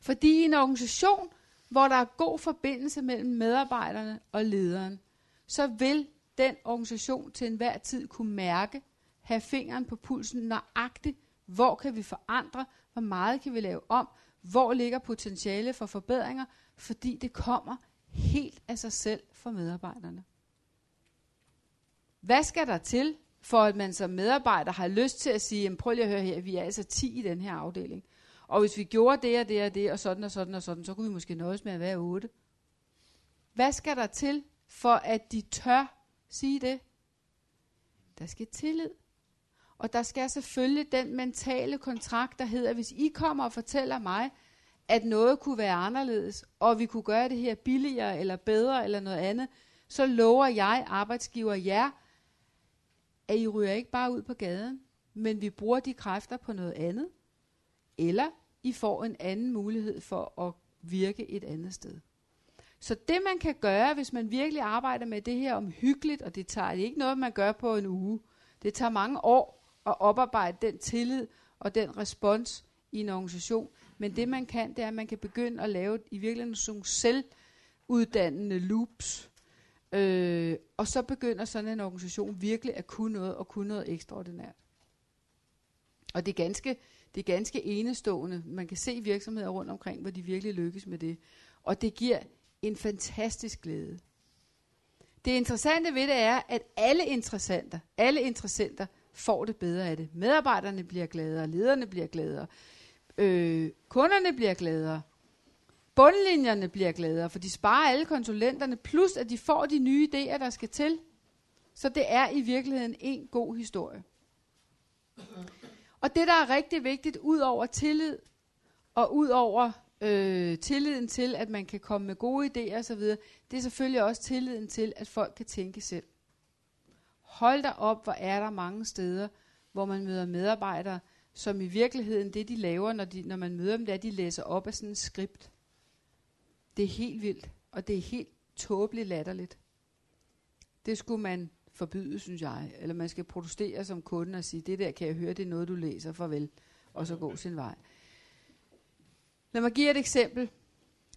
Fordi en organisation, hvor der er god forbindelse mellem medarbejderne og lederen, så vil den organisation til enhver tid kunne mærke, have fingeren på pulsen nøjagtigt, hvor kan vi forandre, hvor meget kan vi lave om, hvor ligger potentiale for forbedringer, fordi det kommer helt af sig selv for medarbejderne. Hvad skal der til, for at man som medarbejder har lyst til at sige, prøv lige at høre her, vi er altså 10 i den her afdeling. Og hvis vi gjorde det og det og det, og sådan og sådan og sådan, så kunne vi måske nøjes med at være 8. Hvad skal der til, for at de tør sige det? Der skal tillid. Og der skal selvfølgelig den mentale kontrakt, der hedder, hvis I kommer og fortæller mig, at noget kunne være anderledes, og vi kunne gøre det her billigere eller bedre eller noget andet, så lover jeg arbejdsgiver jer, at I ryger ikke bare ud på gaden, men vi bruger de kræfter på noget andet, eller I får en anden mulighed for at virke et andet sted. Så det man kan gøre, hvis man virkelig arbejder med det her om hyggeligt, og det tager det ikke noget, man gør på en uge. Det tager mange år at oparbejde den tillid og den respons i en organisation. Men det man kan, det er, at man kan begynde at lave i virkeligheden sådan selvuddannende loops, Øh, og så begynder sådan en organisation virkelig at kunne noget, og kunne noget ekstraordinært. Og det er ganske, det er ganske enestående. Man kan se virksomheder rundt omkring, hvor de virkelig lykkes med det. Og det giver en fantastisk glæde. Det interessante ved det er, at alle interessenter, alle interessenter får det bedre af det. Medarbejderne bliver gladere, lederne bliver gladere, øh, kunderne bliver gladere, Bundlinjerne bliver gladere, for de sparer alle konsulenterne, plus at de får de nye idéer, der skal til. Så det er i virkeligheden en god historie. Og det, der er rigtig vigtigt, ud over tillid, og ud over øh, tilliden til, at man kan komme med gode idéer osv., det er selvfølgelig også tilliden til, at folk kan tænke selv. Hold da op, hvor er der mange steder, hvor man møder medarbejdere, som i virkeligheden det, de laver, når, de, når man møder dem, det er, at de læser op af sådan en skript. Det er helt vildt, og det er helt tåbeligt latterligt. Det skulle man forbyde, synes jeg. Eller man skal protestere som kunde og sige, det der kan jeg høre, det er noget, du læser, farvel, og så gå sin vej. Lad mig give et eksempel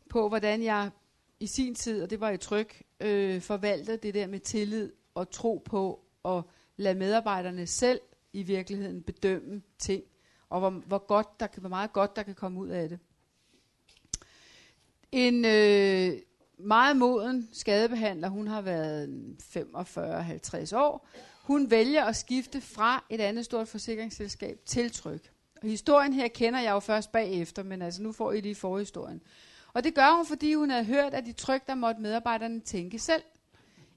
på, hvordan jeg i sin tid, og det var i tryk, øh, forvaltede det der med tillid og tro på at lade medarbejderne selv i virkeligheden bedømme ting, og hvor, hvor, godt der kan, hvor meget godt der kan komme ud af det. En øh, meget moden skadebehandler, hun har været 45-50 år, hun vælger at skifte fra et andet stort forsikringsselskab til Tryg. Og historien her kender jeg jo først bagefter, men altså nu får I lige forhistorien. Og det gør hun, fordi hun havde hørt, at i Tryg, der måtte medarbejderne tænke selv.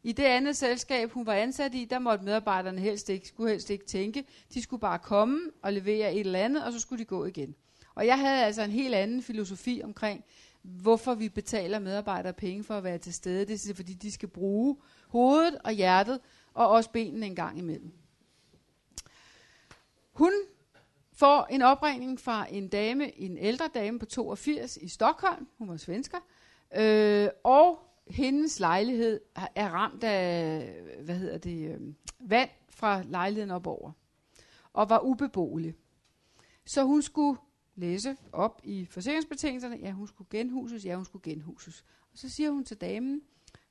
I det andet selskab, hun var ansat i, der måtte medarbejderne helst ikke, skulle helst ikke tænke. De skulle bare komme og levere et eller andet, og så skulle de gå igen. Og jeg havde altså en helt anden filosofi omkring, hvorfor vi betaler medarbejdere penge for at være til stede. Det er fordi, de skal bruge hovedet og hjertet, og også benene en gang imellem. Hun får en opringning fra en dame, en ældre dame på 82 i Stockholm, hun var svensker, øh, og hendes lejlighed er ramt af, hvad hedder det, øh, vand fra lejligheden op over, og var ubeboelig. Så hun skulle læse op i forsikringsbetingelserne, ja, hun skulle genhuses, ja, hun skulle genhuses. Og så siger hun til damen,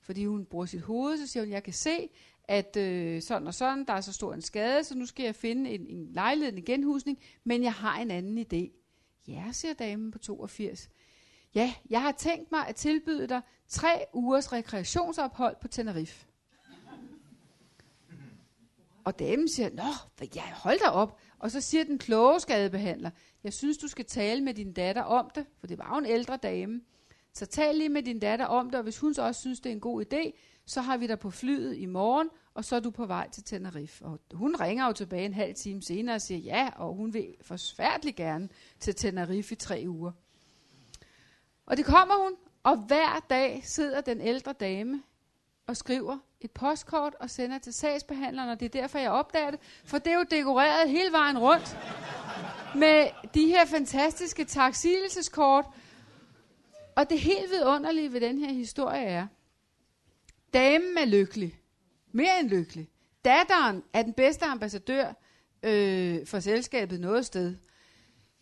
fordi hun bruger sit hoved, så siger hun, jeg kan se, at øh, sådan og sådan, der er så stor en skade, så nu skal jeg finde en, en lejlighed, en genhusning, men jeg har en anden idé. Ja, siger damen på 82 ja, jeg har tænkt mig at tilbyde dig tre ugers rekreationsophold på Tenerife. Og damen siger, nå, jeg hold da op. Og så siger den kloge skadebehandler, jeg synes, du skal tale med din datter om det, for det var jo en ældre dame. Så tal lige med din datter om det, og hvis hun så også synes, det er en god idé, så har vi dig på flyet i morgen, og så er du på vej til Tenerife. Og hun ringer jo tilbage en halv time senere og siger ja, og hun vil forsværdeligt gerne til Tenerife i tre uger. Og det kommer hun, og hver dag sidder den ældre dame og skriver et postkort og sender til sagsbehandleren, og det er derfor, jeg opdager det, for det er jo dekoreret hele vejen rundt med de her fantastiske taksigelseskort. Og det helt vidunderlige ved den her historie er, damen er lykkelig. Mere end lykkelig. Datteren er den bedste ambassadør øh, for selskabet noget sted.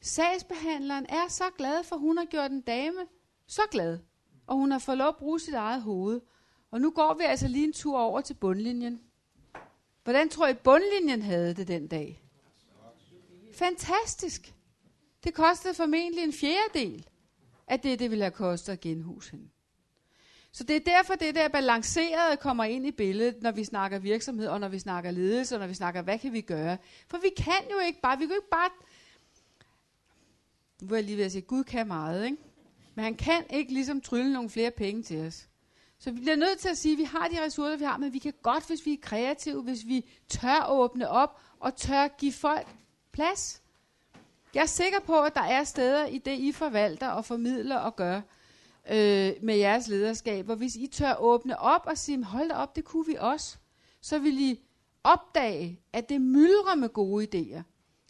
Sagsbehandleren er så glad, for hun har gjort en dame så glad. Og hun har fået lov at bruge sit eget hoved. Og nu går vi altså lige en tur over til bundlinjen. Hvordan tror I, bundlinjen havde det den dag? Fantastisk. Det kostede formentlig en fjerdedel af det, det ville have kostet at genhuse hende. Så det er derfor, det der balancerede kommer ind i billedet, når vi snakker virksomhed, og når vi snakker ledelse, og når vi snakker, hvad kan vi gøre? For vi kan jo ikke bare, vi kan jo ikke bare, nu vil jeg lige ved at sige, Gud kan meget, ikke? Men han kan ikke ligesom trylle nogle flere penge til os. Så vi bliver nødt til at sige, at vi har de ressourcer, vi har, men vi kan godt, hvis vi er kreative, hvis vi tør åbne op, og tør give folk plads. Jeg er sikker på, at der er steder i det, I forvalter og formidler og gør øh, med jeres lederskab, hvor hvis I tør åbne op og sige, hold da op, det kunne vi også, så vil I opdage, at det myldrer med gode idéer.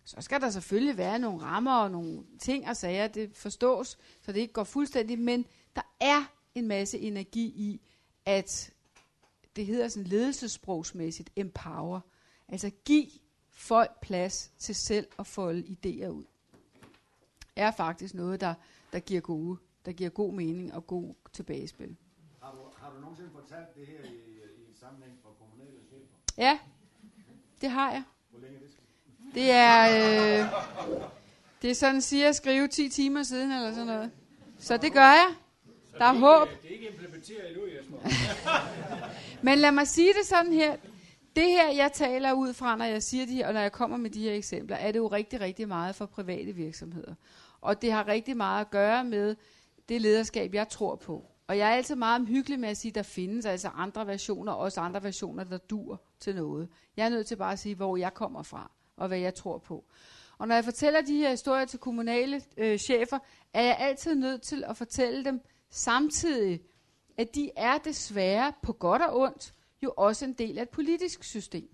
Så skal der selvfølgelig være nogle rammer og nogle ting og sager, det forstås, så det ikke går fuldstændig, men der er en masse energi i, at det hedder sådan ledelsesprogsmæssigt empower. Altså giv folk plads til selv at folde idéer ud. Er faktisk noget, der, der, giver, gode, der giver god mening og god tilbagespil. Har du, har du nogensinde fortalt det her i, i en sammenhæng for kommunale chefer? Ja, det har jeg. Det er, øh, det er sådan siger at skrive 10 timer siden eller sådan noget. Så det gør jeg. Der er håb. Det er ikke implementeret endnu, Jesper. (laughs) Men lad mig sige det sådan her. Det her, jeg taler ud fra, når jeg siger det her, og når jeg kommer med de her eksempler, er det jo rigtig, rigtig meget for private virksomheder. Og det har rigtig meget at gøre med det lederskab, jeg tror på. Og jeg er altid meget omhyggelig med at sige, at der findes altså andre versioner, også andre versioner, der dur til noget. Jeg er nødt til bare at sige, hvor jeg kommer fra, og hvad jeg tror på. Og når jeg fortæller de her historier til kommunale øh, chefer, er jeg altid nødt til at fortælle dem samtidig, at de er desværre på godt og ondt jo også en del af et politisk system.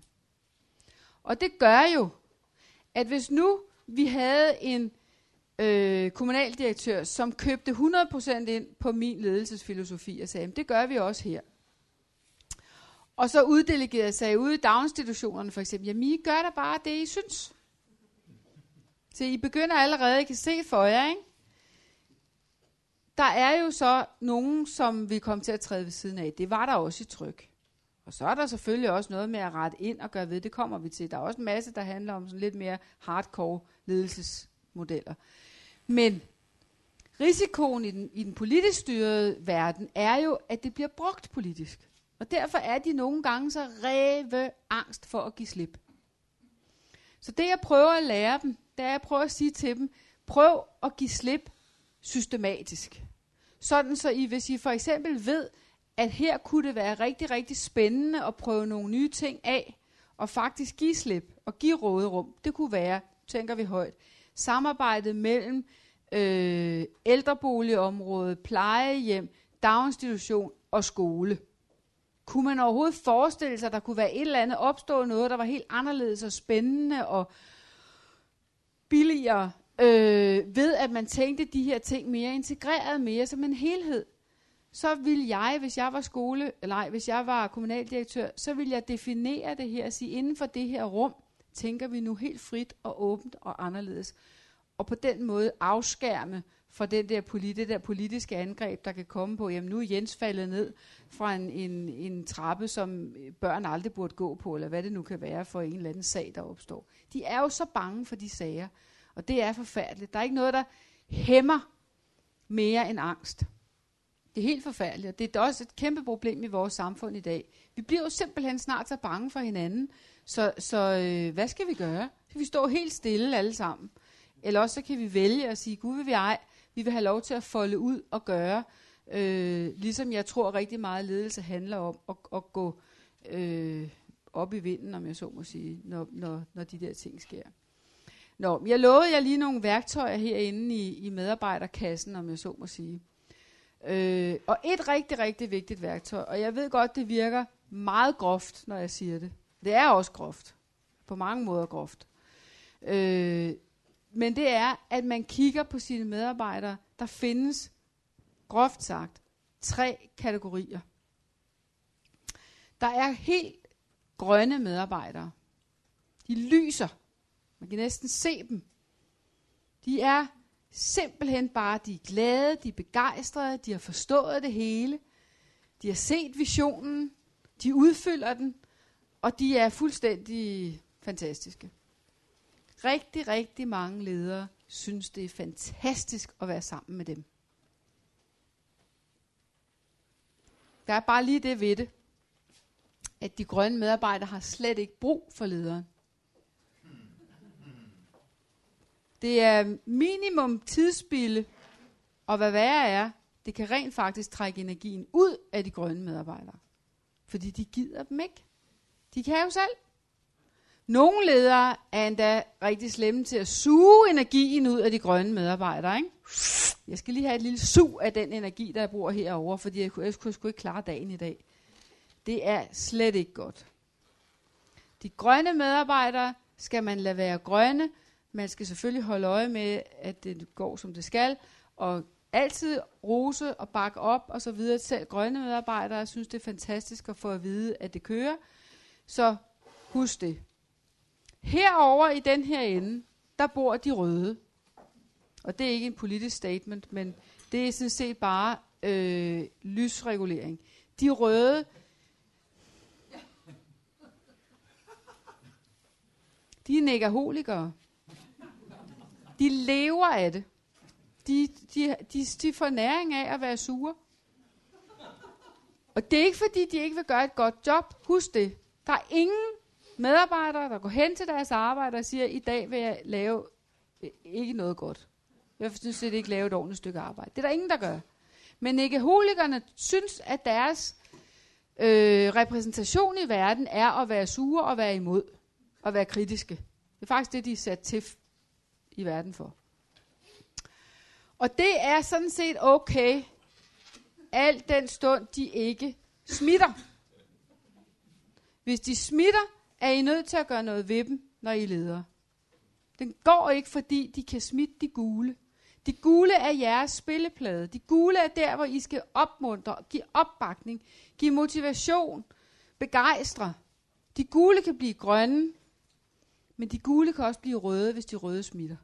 Og det gør jo, at hvis nu vi havde en øh, kommunaldirektør, som købte 100% ind på min ledelsesfilosofi og sagde, det gør vi også her. Og så uddelegerede sig ud i daginstitutionerne for eksempel, jamen I gør da bare det, I synes. Så I begynder allerede, I kan se for jer, ikke? Der er jo så nogen, som vi kommer til at træde ved siden af. Det var der også i tryk. Og så er der selvfølgelig også noget med at rette ind og gøre ved. Det kommer vi til. Der er også en masse, der handler om sådan lidt mere hardcore ledelsesmodeller. Men risikoen i den, i den politisk styrede verden er jo, at det bliver brugt politisk. Og derfor er de nogle gange så ræve angst for at give slip. Så det jeg prøver at lære dem, det er at prøve at sige til dem, prøv at give slip systematisk. Sådan så I, hvis I for eksempel ved, at her kunne det være rigtig, rigtig spændende at prøve nogle nye ting af, og faktisk give slip og give råderum. Det kunne være, tænker vi højt, samarbejdet mellem øh, ældreboligområdet, plejehjem, daginstitution og skole. Kunne man overhovedet forestille sig, at der kunne være et eller andet opstå noget, der var helt anderledes og spændende og billigere, øh, ved at man tænkte de her ting mere integreret, mere som en helhed? så vil jeg, hvis jeg var skole, eller nej, hvis jeg var kommunaldirektør, så vil jeg definere det her og sige, inden for det her rum, tænker vi nu helt frit og åbent og anderledes. Og på den måde afskærme for den der politi- det der politiske angreb, der kan komme på, jamen nu er Jens faldet ned fra en, en, en trappe, som øh, børn aldrig burde gå på, eller hvad det nu kan være for en eller anden sag, der opstår. De er jo så bange for de sager, og det er forfærdeligt. Der er ikke noget, der hæmmer mere end angst. Det er helt forfærdeligt, og det er også et kæmpe problem i vores samfund i dag. Vi bliver jo simpelthen snart så bange for hinanden, så, så øh, hvad skal vi gøre? Skal vi stå helt stille alle sammen? Eller også så kan vi vælge at sige, gud vil vi ej, vi vil have lov til at folde ud og gøre, øh, ligesom jeg tror rigtig meget ledelse handler om at, at gå øh, op i vinden, om jeg så må sige, når, når, når de der ting sker. Nå, jeg lovede jer lige nogle værktøjer herinde i, i medarbejderkassen, om jeg så må sige. Øh, og et rigtig, rigtig vigtigt værktøj, og jeg ved godt, det virker meget groft, når jeg siger det. Det er også groft. På mange måder groft. Øh, men det er, at man kigger på sine medarbejdere. Der findes, groft sagt, tre kategorier. Der er helt grønne medarbejdere. De lyser. Man kan næsten se dem. De er simpelthen bare, de er glade, de er begejstrede, de har forstået det hele. De har set visionen, de udfylder den, og de er fuldstændig fantastiske. Rigtig, rigtig mange ledere synes, det er fantastisk at være sammen med dem. Der er bare lige det ved det, at de grønne medarbejdere har slet ikke brug for lederen. Det er minimum tidsspilde, og hvad værre er, det kan rent faktisk trække energien ud af de grønne medarbejdere. Fordi de gider dem ikke. De kan jo selv. Nogle ledere er endda rigtig slemme til at suge energien ud af de grønne medarbejdere. Ikke? Jeg skal lige have et lille sug af den energi, der jeg bruger herovre, fordi jeg kunne, jeg kunne ikke klare dagen i dag. Det er slet ikke godt. De grønne medarbejdere skal man lade være grønne. Man skal selvfølgelig holde øje med, at det går som det skal, og altid rose og bakke op og så videre. Selv grønne medarbejdere synes, det er fantastisk at få at vide, at det kører. Så husk det. Herover i den her ende, der bor de røde. Og det er ikke en politisk statement, men det er sådan set bare øh, lysregulering. De røde, de er negaholikere. De lever af det. De, de, de, de får næring af at være sure. Og det er ikke fordi, de ikke vil gøre et godt job. Husk det. Der er ingen medarbejdere, der går hen til deres arbejde og siger, i dag vil jeg lave øh, ikke noget godt. Jeg synes det ikke lave et ordentligt stykke arbejde. Det er der ingen, der gør. Men ikke synes, at deres øh, repræsentation i verden er at være sure og være imod. Og være kritiske. Det er faktisk det, de er sat til i verden for. Og det er sådan set okay, alt den stund de ikke smitter. Hvis de smitter, er I nødt til at gøre noget ved dem, når I leder. Den går ikke, fordi de kan smitte de gule. De gule er jeres spilleplade. De gule er der, hvor I skal opmuntre, give opbakning, give motivation, begejstre. De gule kan blive grønne, men de gule kan også blive røde, hvis de røde smitter.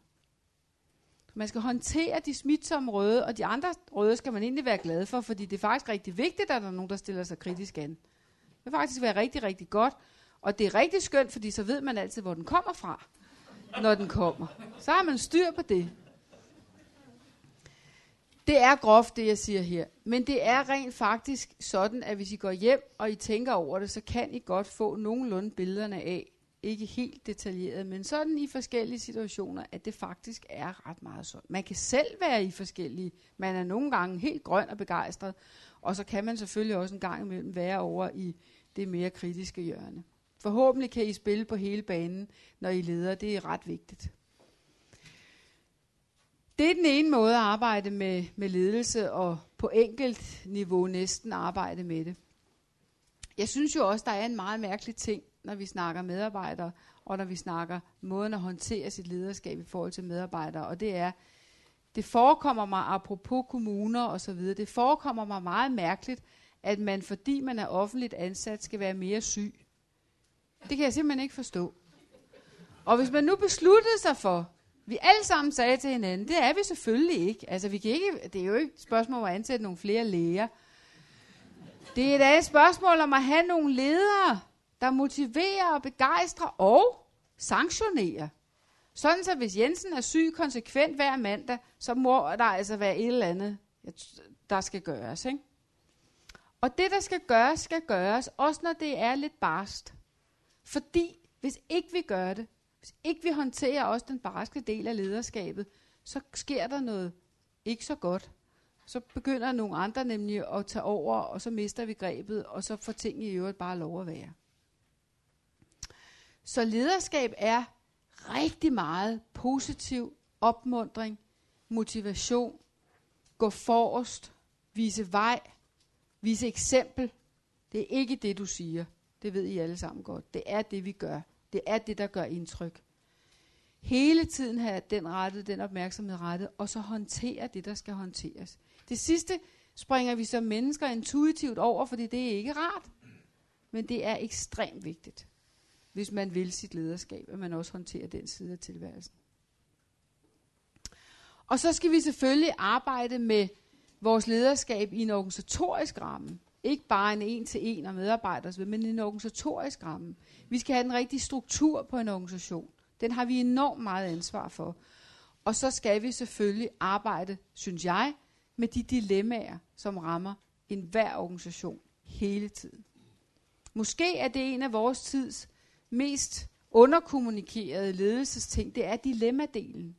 Man skal håndtere de smitsomme røde, og de andre røde skal man egentlig være glad for, fordi det er faktisk rigtig vigtigt, at der er nogen, der stiller sig kritisk an. Det vil faktisk være rigtig, rigtig godt. Og det er rigtig skønt, fordi så ved man altid, hvor den kommer fra, når den kommer. Så har man styr på det. Det er groft, det jeg siger her. Men det er rent faktisk sådan, at hvis I går hjem, og I tænker over det, så kan I godt få nogenlunde billederne af, ikke helt detaljeret, men sådan i forskellige situationer, at det faktisk er ret meget sådan. Man kan selv være i forskellige. Man er nogle gange helt grøn og begejstret, og så kan man selvfølgelig også en gang imellem være over i det mere kritiske hjørne. Forhåbentlig kan I spille på hele banen, når I leder. Det er ret vigtigt. Det er den ene måde at arbejde med, med ledelse, og på enkelt niveau næsten arbejde med det. Jeg synes jo også, der er en meget mærkelig ting, når vi snakker medarbejdere, og når vi snakker måden at håndtere sit lederskab i forhold til medarbejdere, og det er, det forekommer mig, apropos kommuner og så videre, det forekommer mig meget mærkeligt, at man, fordi man er offentligt ansat, skal være mere syg. Det kan jeg simpelthen ikke forstå. Og hvis man nu besluttede sig for, vi alle sammen sagde til hinanden, det er vi selvfølgelig ikke. Altså, vi kan ikke, det er jo ikke et spørgsmål om at ansætte nogle flere læger. Det er et spørgsmål om at have nogle ledere, der motiverer og begejstrer og sanktionerer. Sådan så hvis Jensen er syg konsekvent hver mandag, så må der altså være et eller andet, der skal gøres. Ikke? Og det, der skal gøres, skal gøres, også når det er lidt barst. Fordi hvis ikke vi gør det, hvis ikke vi håndterer også den barske del af lederskabet, så sker der noget ikke så godt. Så begynder nogle andre nemlig at tage over, og så mister vi grebet, og så får ting i øvrigt bare lov at være. Så lederskab er rigtig meget positiv opmundring, motivation, gå forrest, vise vej, vise eksempel. Det er ikke det, du siger. Det ved I alle sammen godt. Det er det, vi gør. Det er det, der gør indtryk. Hele tiden have den rettet, den opmærksomhed rettet, og så håndtere det, der skal håndteres. Det sidste springer vi som mennesker intuitivt over, fordi det er ikke rart. Men det er ekstremt vigtigt, hvis man vil sit lederskab, at man også håndterer den side af tilværelsen. Og så skal vi selvfølgelig arbejde med vores lederskab i en organisatorisk ramme. Ikke bare en en-til-en af medarbejdere, men en organisatorisk ramme. Vi skal have den rigtige struktur på en organisation. Den har vi enormt meget ansvar for. Og så skal vi selvfølgelig arbejde, synes jeg, med de dilemmaer, som rammer enhver organisation hele tiden. Måske er det en af vores tids mest underkommunikerede ledelsesting, det er dilemmadelen.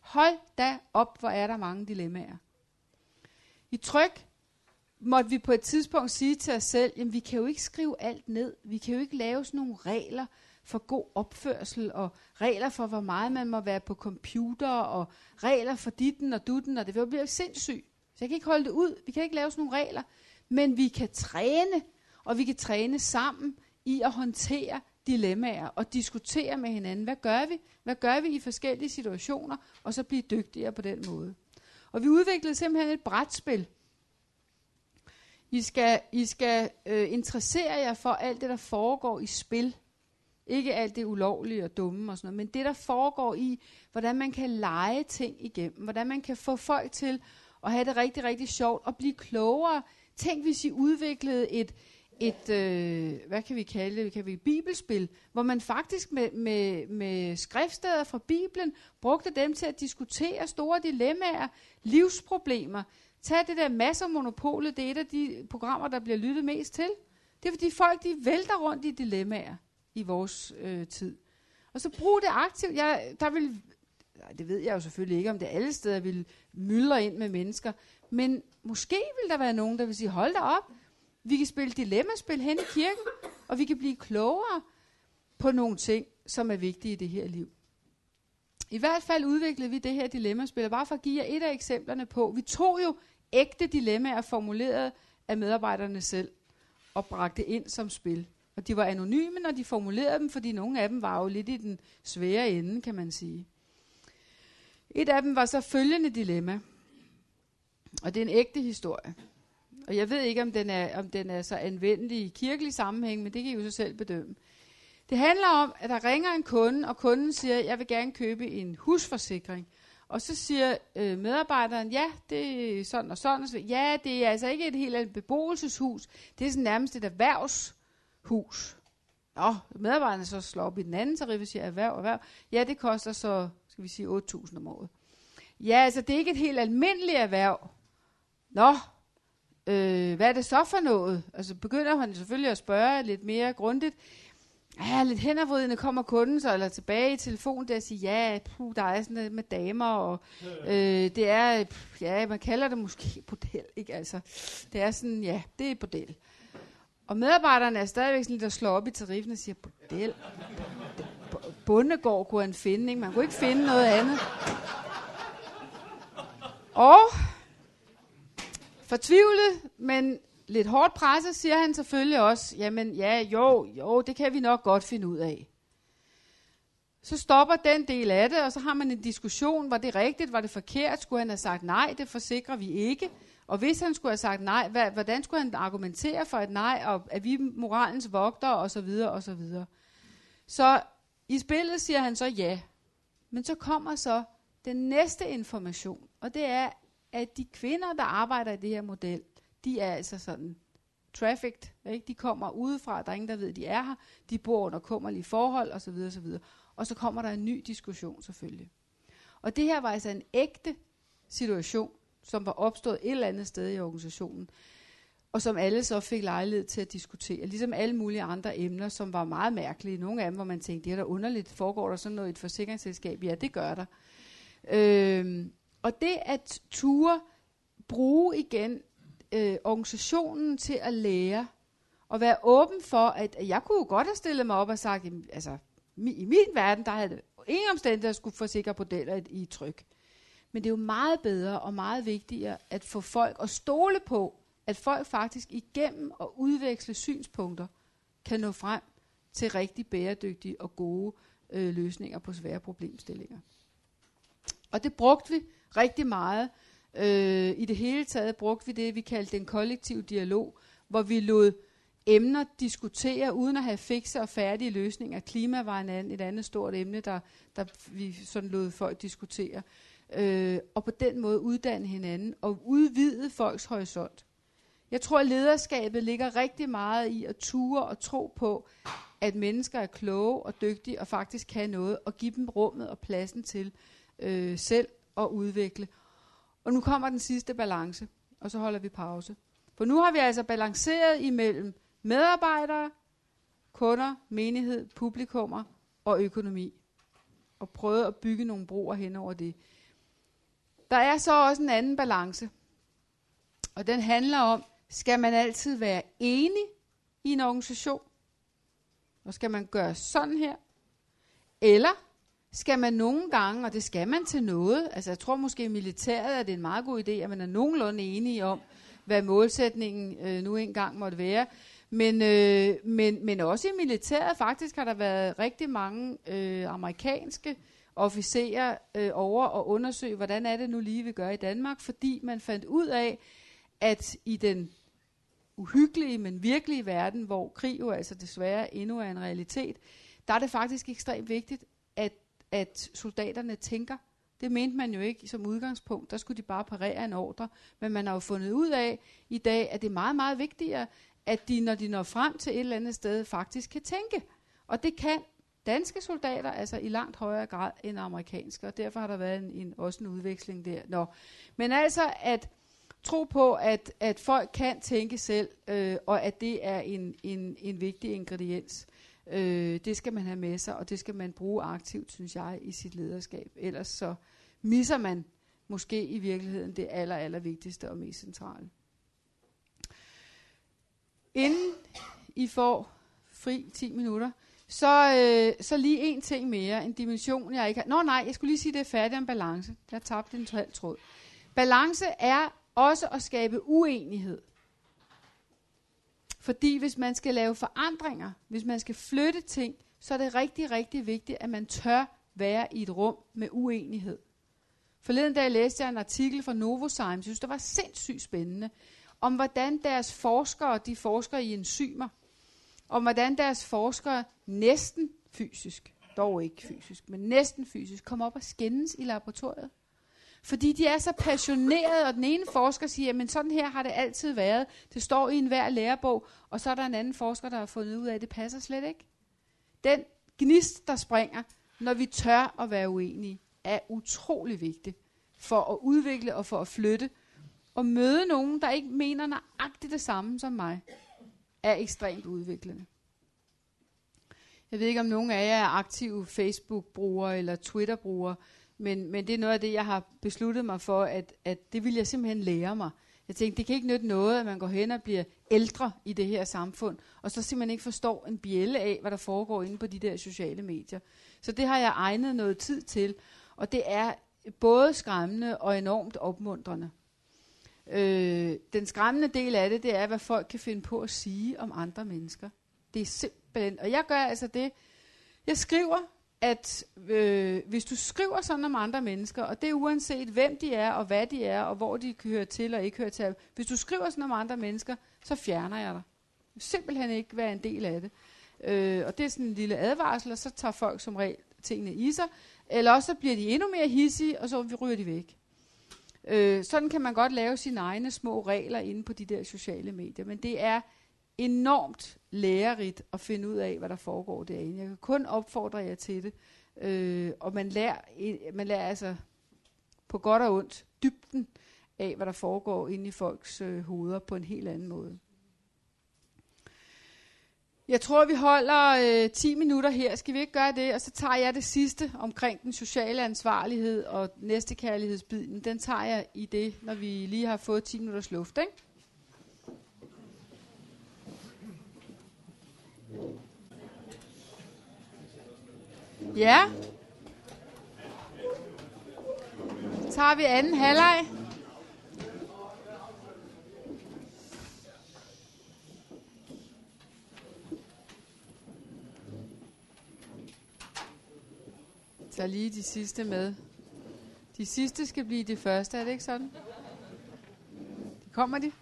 Hold da op, hvor er der mange dilemmaer. I tryk måtte vi på et tidspunkt sige til os selv, jamen vi kan jo ikke skrive alt ned. Vi kan jo ikke lave sådan nogle regler for god opførsel, og regler for, hvor meget man må være på computer, og regler for ditten og dutten, og det bliver jo sindssygt. Så jeg kan ikke holde det ud. Vi kan ikke lave sådan nogle regler. Men vi kan træne, og vi kan træne sammen i at håndtere dilemmaer og diskutere med hinanden. Hvad gør vi? Hvad gør vi i forskellige situationer? Og så blive dygtigere på den måde. Og vi udviklede simpelthen et brætspil. I skal, I skal øh, interessere jer for alt det, der foregår i spil. Ikke alt det ulovlige og dumme og sådan noget, men det, der foregår i, hvordan man kan lege ting igennem. Hvordan man kan få folk til at have det rigtig, rigtig sjovt og blive klogere. Tænk, hvis I udviklede et, et øh, hvad kan vi kalde det, kan vi bibelspil, hvor man faktisk med, med, med skriftsteder fra Bibelen brugte dem til at diskutere store dilemmaer, livsproblemer. Tag det der masser monopolet, det er et af de programmer, der bliver lyttet mest til. Det er fordi folk, de vælter rundt i dilemmaer i vores øh, tid. Og så brug det aktivt. Jeg, der vil, det ved jeg jo selvfølgelig ikke, om det alle steder vil myldre ind med mennesker, men måske vil der være nogen, der vil sige, hold da op, vi kan spille dilemmaspil hen i kirken, og vi kan blive klogere på nogle ting, som er vigtige i det her liv. I hvert fald udviklede vi det her dilemmaspil, og bare for at give jer et af eksemplerne på, vi tog jo ægte dilemmaer formuleret af medarbejderne selv, og bragte ind som spil. Og de var anonyme, når de formulerede dem, fordi nogle af dem var jo lidt i den svære ende, kan man sige. Et af dem var så følgende dilemma, og det er en ægte historie. Og jeg ved ikke, om den er, om den er så anvendelig i kirkelig sammenhæng, men det kan I jo så selv bedømme. Det handler om, at der ringer en kunde, og kunden siger, jeg vil gerne købe en husforsikring. Og så siger øh, medarbejderen, ja, det er sådan og sådan. Og så, ja, det er altså ikke et helt beboelseshus. Det er sådan nærmest et erhvervshus. Nå, medarbejderne så slår op i den anden tarif og siger, erhverv, erhverv. Ja, det koster så, skal vi sige, 8.000 om året. Ja, altså det er ikke et helt almindeligt erhverv. Nå, øh, hvad er det så for noget? Altså begynder han selvfølgelig at spørge lidt mere grundigt. Ja, lidt henadvridende kommer kunden så, eller tilbage i telefonen der og siger, ja, puh, der er sådan noget med damer, og øh, det er, puh, ja, man kalder det måske bordel, ikke altså. Det er sådan, ja, det er bordel. Og medarbejderne er stadigvæk sådan lidt at slå op i tariffen og siger, bordel, bundegård kunne han finde, ikke? Man kunne ikke finde noget andet. Og fortvivlet, men lidt hårdt presset, siger han selvfølgelig også, jamen ja, jo, jo, det kan vi nok godt finde ud af. Så stopper den del af det, og så har man en diskussion, var det rigtigt, var det forkert, skulle han have sagt nej, det forsikrer vi ikke. Og hvis han skulle have sagt nej, hvad, hvordan skulle han argumentere for et nej, og er vi moralens vogter, og så videre, og så videre. Så i spillet siger han så ja. Men så kommer så den næste information, og det er, at de kvinder, der arbejder i det her model, de er altså sådan trafficked. Ikke? De kommer udefra, der er ingen, der ved, de er her. De bor under kummerlige forhold osv. osv. og så kommer der en ny diskussion selvfølgelig. Og det her var altså en ægte situation, som var opstået et eller andet sted i organisationen, og som alle så fik lejlighed til at diskutere, ligesom alle mulige andre emner, som var meget mærkelige. Nogle af dem, hvor man tænkte, det er da underligt, foregår der sådan noget i et forsikringsselskab? Ja, det gør der. Øhm, og det at ture bruge igen øh, organisationen til at lære, og være åben for, at jeg kunne jo godt have stillet mig op og sagt, altså i min verden, der havde ingen omstændigheder skulle forsikre modeller i, i tryk. Men det er jo meget bedre og meget vigtigere at få folk at stole på, at folk faktisk igennem at udveksle synspunkter kan nå frem til rigtig bæredygtige og gode øh, løsninger på svære problemstillinger. Og det brugte vi rigtig meget. Øh, I det hele taget brugte vi det, vi kaldte en kollektiv dialog, hvor vi lod emner diskutere, uden at have fikse og færdige løsninger. Klima var en anden, et andet stort emne, der, der vi sådan lod folk diskutere. Øh, og på den måde uddanne hinanden og udvide folks horisont. Jeg tror, at lederskabet ligger rigtig meget i at ture og tro på, at mennesker er kloge og dygtige og faktisk kan noget, og give dem rummet og pladsen til øh, selv at udvikle. Og nu kommer den sidste balance, og så holder vi pause. For nu har vi altså balanceret imellem medarbejdere, kunder, menighed, publikummer og økonomi. Og prøvet at bygge nogle broer hen over det. Der er så også en anden balance. Og den handler om, skal man altid være enig i en organisation? Og skal man gøre sådan her? Eller skal man nogle gange, og det skal man til noget, altså jeg tror måske i militæret, at det er en meget god idé, at man er nogenlunde enige om, hvad målsætningen øh, nu engang måtte være. Men, øh, men, men også i militæret faktisk har der været rigtig mange øh, amerikanske officerer øh, over og undersøge, hvordan er det nu lige, vi gør i Danmark, fordi man fandt ud af, at i den uhyggelige, men virkelige verden, hvor krig jo altså desværre endnu er en realitet, der er det faktisk ekstremt vigtigt, at, soldaterne tænker. Det mente man jo ikke som udgangspunkt. Der skulle de bare parere en ordre. Men man har jo fundet ud af i dag, at det er meget, meget vigtigere, at de, når de når frem til et eller andet sted, faktisk kan tænke. Og det kan danske soldater altså i langt højere grad end amerikanske, og derfor har der været en, en, også en udveksling der. Nå. Men altså at tro på, at, at folk kan tænke selv, øh, og at det er en, en, en vigtig ingrediens. Øh, det skal man have med sig, og det skal man bruge aktivt, synes jeg, i sit lederskab. Ellers så misser man måske i virkeligheden det aller, aller vigtigste og mest centrale. Inden I får fri 10 minutter, så, øh, så lige en ting mere, en dimension, jeg ikke har. Nå nej, jeg skulle lige sige, det er færdigt om balance. Jeg tabte en halv tråd. Balance er også at skabe uenighed. Fordi hvis man skal lave forandringer, hvis man skal flytte ting, så er det rigtig, rigtig vigtigt, at man tør være i et rum med uenighed. Forleden dag læste jeg en artikel fra Novozymes, jeg synes, det var sindssygt spændende, om hvordan deres forskere, de forsker i enzymer, om hvordan deres forskere næsten fysisk, dog ikke fysisk, men næsten fysisk, kom op og skændes i laboratoriet. Fordi de er så passionerede, og den ene forsker siger, men sådan her har det altid været. Det står i enhver lærebog, og så er der en anden forsker, der har fundet ud af, at det passer slet ikke. Den gnist, der springer, når vi tør at være uenige, er utrolig vigtig for at udvikle og for at flytte. Og møde nogen, der ikke mener nøjagtigt det samme som mig, er ekstremt udviklende. Jeg ved ikke, om nogen af jer er aktive Facebook-brugere eller Twitter-brugere, men, men det er noget af det, jeg har besluttet mig for, at, at det vil jeg simpelthen lære mig. Jeg tænkte, det kan ikke nytte noget, at man går hen og bliver ældre i det her samfund, og så simpelthen ikke forstår en bjælle af, hvad der foregår inde på de der sociale medier. Så det har jeg egnet noget tid til, og det er både skræmmende og enormt opmuntrende. Øh, den skræmmende del af det, det er, hvad folk kan finde på at sige om andre mennesker. Det er simpelthen, og jeg gør altså det, jeg skriver at øh, hvis du skriver sådan om andre mennesker, og det er uanset hvem de er, og hvad de er, og hvor de hører til og ikke hører til, hvis du skriver sådan om andre mennesker, så fjerner jeg dig. Simpelthen ikke være en del af det. Øh, og det er sådan en lille advarsel, og så tager folk som regel tingene i sig, eller også så bliver de endnu mere hissige, og så ryger de væk. Øh, sådan kan man godt lave sine egne små regler inde på de der sociale medier, men det er enormt lærerigt at finde ud af, hvad der foregår derinde. Jeg kan kun opfordre jer til det. Øh, og man lærer, man lærer altså på godt og ondt dybden af, hvad der foregår inde i folks øh, hoveder på en helt anden måde. Jeg tror, vi holder øh, 10 minutter her. Skal vi ikke gøre det? Og så tager jeg det sidste omkring den sociale ansvarlighed og næstekærlighedsbiden. Den tager jeg i det, når vi lige har fået 10 minutters luft. Ikke? Ja. Så tager vi anden halvleg. Tag lige de sidste med. De sidste skal blive de første, er det ikke sådan? De kommer de?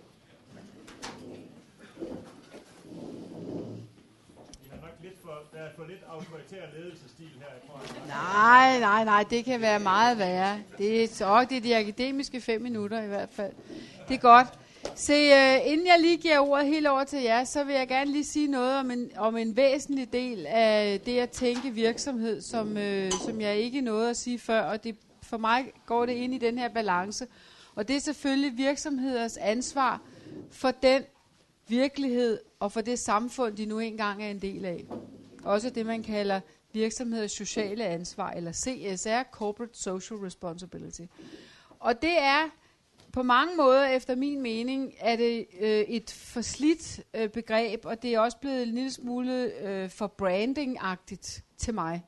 Der er for lidt autoritær ledelsestil her, i. Nej, nej, nej, det kan være meget værre. Det er, så, det er de akademiske fem minutter i hvert fald. Det er godt. Se, øh, inden jeg lige giver ordet helt over til jer, så vil jeg gerne lige sige noget om en, om en væsentlig del af det at tænke virksomhed, som, øh, som jeg ikke nåede at sige før, og det, for mig går det ind i den her balance. Og det er selvfølgelig virksomheders ansvar for den virkelighed og for det samfund, de nu engang er en del af. Også det, man kalder virksomheders sociale ansvar, eller CSR, Corporate Social Responsibility. Og det er på mange måder, efter min mening, er det øh, et forslidt øh, begreb, og det er også blevet en lille smule øh, for branding-agtigt til mig.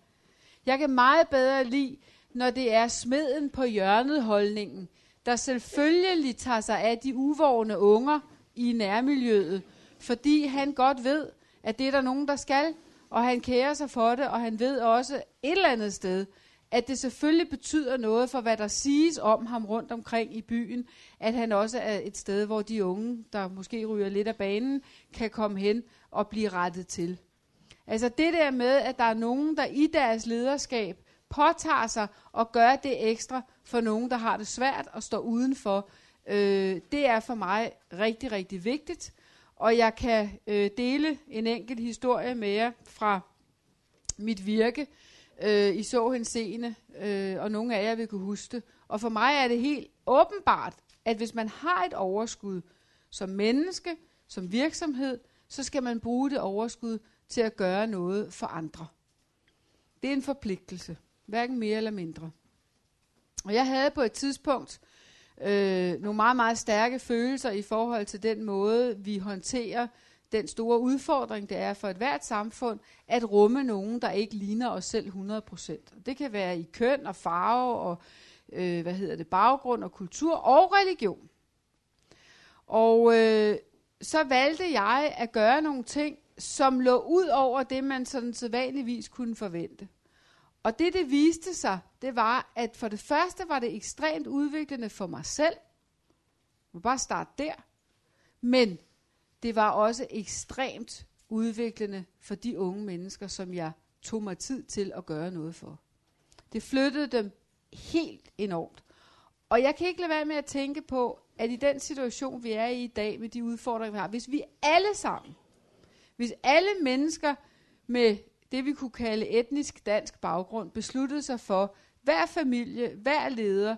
Jeg kan meget bedre lide, når det er smeden på hjørnet holdningen, der selvfølgelig tager sig af de uvågne unger i nærmiljøet, fordi han godt ved, at det er der nogen, der skal, og han kærer sig for det, og han ved også et eller andet sted, at det selvfølgelig betyder noget for, hvad der siges om ham rundt omkring i byen, at han også er et sted, hvor de unge, der måske ryger lidt af banen, kan komme hen og blive rettet til. Altså det der med, at der er nogen, der i deres lederskab påtager sig og gør det ekstra for nogen, der har det svært og står udenfor, øh, det er for mig rigtig, rigtig vigtigt. Og jeg kan øh, dele en enkelt historie med jer fra mit virke øh, i så henseende, øh, og nogle af jer vil kunne huske det. Og for mig er det helt åbenbart, at hvis man har et overskud som menneske, som virksomhed, så skal man bruge det overskud til at gøre noget for andre. Det er en forpligtelse, hverken mere eller mindre. Og jeg havde på et tidspunkt øh, nogle meget, meget stærke følelser i forhold til den måde, vi håndterer den store udfordring, det er for et hvert samfund, at rumme nogen, der ikke ligner os selv 100%. Det kan være i køn og farve og øh, hvad hedder det, baggrund og kultur og religion. Og øh, så valgte jeg at gøre nogle ting, som lå ud over det, man sådan sædvanligvis kunne forvente. Og det, det viste sig, det var, at for det første var det ekstremt udviklende for mig selv. Jeg må bare starte der. Men det var også ekstremt udviklende for de unge mennesker, som jeg tog mig tid til at gøre noget for. Det flyttede dem helt enormt. Og jeg kan ikke lade være med at tænke på, at i den situation, vi er i i dag, med de udfordringer, vi har, hvis vi alle sammen, hvis alle mennesker med det, vi kunne kalde etnisk dansk baggrund, besluttede sig for, hver familie, hver leder,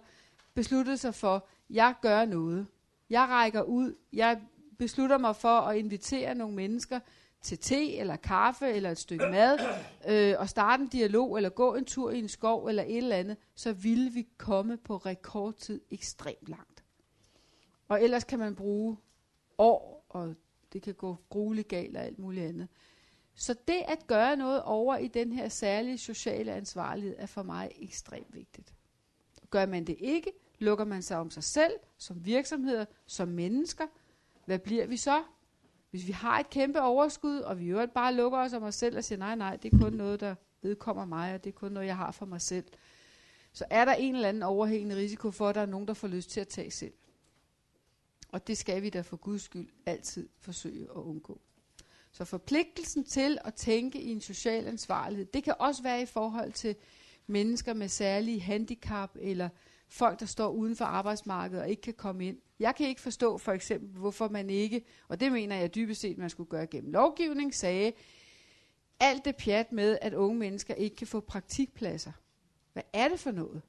besluttede sig for, jeg gør noget. Jeg rækker ud, jeg beslutter mig for at invitere nogle mennesker til te eller kaffe eller et stykke mad, (clears throat) øh, og starte en dialog eller gå en tur i en skov eller et eller andet, så ville vi komme på rekordtid ekstremt langt. Og ellers kan man bruge år, og det kan gå grueligt galt og alt muligt andet. Så det at gøre noget over i den her særlige sociale ansvarlighed er for mig ekstremt vigtigt. Gør man det ikke, lukker man sig om sig selv, som virksomheder, som mennesker. Hvad bliver vi så? Hvis vi har et kæmpe overskud, og vi jo bare lukker os om os selv og siger, nej, nej, det er kun noget, der vedkommer mig, og det er kun noget, jeg har for mig selv, så er der en eller anden overhængende risiko for, at der er nogen, der får lyst til at tage selv. Og det skal vi da for Guds skyld altid forsøge at undgå. Så forpligtelsen til at tænke i en social ansvarlighed, det kan også være i forhold til mennesker med særlige handicap, eller folk, der står uden for arbejdsmarkedet og ikke kan komme ind. Jeg kan ikke forstå for eksempel, hvorfor man ikke, og det mener jeg dybest set, man skulle gøre gennem lovgivning, sagde, alt det pjat med, at unge mennesker ikke kan få praktikpladser. Hvad er det for noget?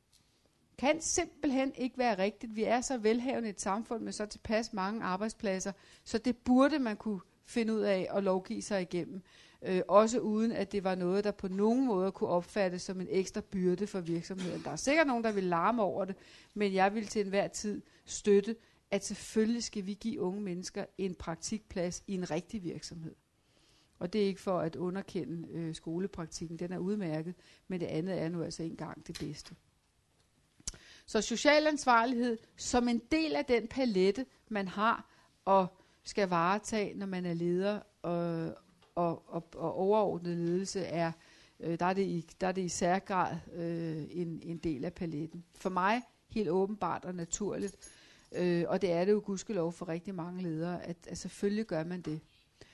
Kan simpelthen ikke være rigtigt. Vi er så velhavende et samfund med så tilpas mange arbejdspladser, så det burde man kunne finde ud af at lovgive sig igennem. Øh, også uden at det var noget, der på nogen måde kunne opfattes som en ekstra byrde for virksomheden. Der er sikkert nogen, der vil larme over det, men jeg vil til enhver tid støtte, at selvfølgelig skal vi give unge mennesker en praktikplads i en rigtig virksomhed. Og det er ikke for at underkende øh, skolepraktikken, den er udmærket, men det andet er nu altså engang det bedste. Så social ansvarlighed som en del af den palette, man har og skal varetage, når man er leder og, og, og, og overordnet ledelse, er, øh, der, er det i, der er det i særgrad øh, en, en del af paletten. For mig helt åbenbart og naturligt, øh, og det er det jo gudskelov for rigtig mange ledere, at, at selvfølgelig gør man det.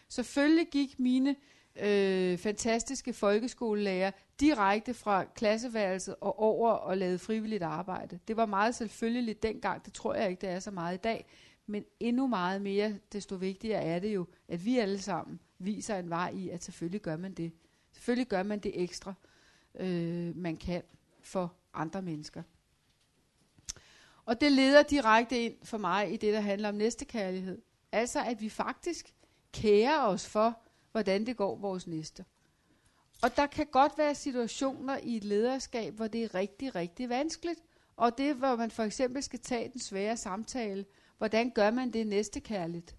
Selvfølgelig gik mine øh, fantastiske folkeskolelærer direkte fra klasseværelset og over og lavede frivilligt arbejde. Det var meget selvfølgeligt dengang, det tror jeg ikke, det er så meget i dag, men endnu meget mere, desto vigtigere er det jo, at vi alle sammen viser en vej i, at selvfølgelig gør man det. Selvfølgelig gør man det ekstra, øh, man kan for andre mennesker. Og det leder direkte ind for mig i det, der handler om næstekærlighed. Altså, at vi faktisk kærer os for, hvordan det går vores næste. Og der kan godt være situationer i et lederskab, hvor det er rigtig, rigtig vanskeligt. Og det, hvor man for eksempel skal tage den svære samtale. Hvordan gør man det næstekærligt?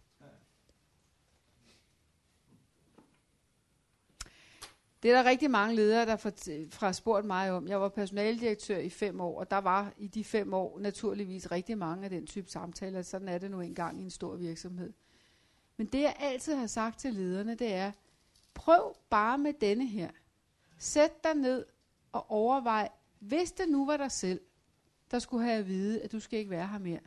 Det er der rigtig mange ledere, der fra spurgt mig om. Jeg var personaldirektør i fem år, og der var i de fem år naturligvis rigtig mange af den type samtaler. Sådan er det nu engang i en stor virksomhed. Men det jeg altid har sagt til lederne, det er, prøv bare med denne her. Sæt dig ned og overvej, hvis det nu var dig selv, der skulle have at vide, at du skal ikke være her mere.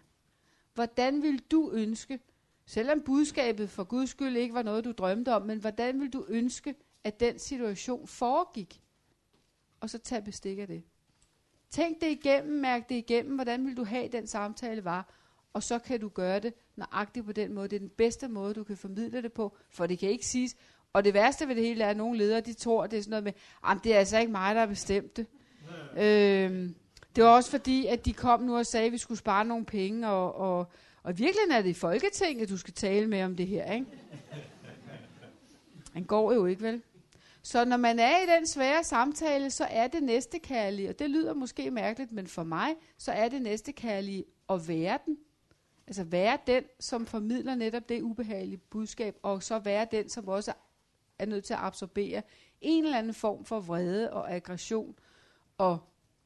Hvordan vil du ønske, selvom budskabet for Guds skyld ikke var noget, du drømte om, men hvordan vil du ønske, at den situation foregik? Og så tag bestik af det. Tænk det igennem, mærk det igennem, hvordan vil du have, den samtale var, og så kan du gøre det nøjagtigt på den måde. Det er den bedste måde, du kan formidle det på, for det kan ikke siges. Og det værste ved det hele er, at nogle ledere, de tror, det er sådan noget med, det er altså ikke mig, der har bestemt det. Øhm, det var også fordi, at de kom nu og sagde, at vi skulle spare nogle penge, og, og, og virkelig er det i Folketinget, du skal tale med om det her, ikke? Han går jo ikke, vel? Så når man er i den svære samtale, så er det næste kærlige, og det lyder måske mærkeligt, men for mig, så er det næste kærlige at være den, Altså være den, som formidler netop det ubehagelige budskab, og så være den, som også er nødt til at absorbere en eller anden form for vrede og aggression og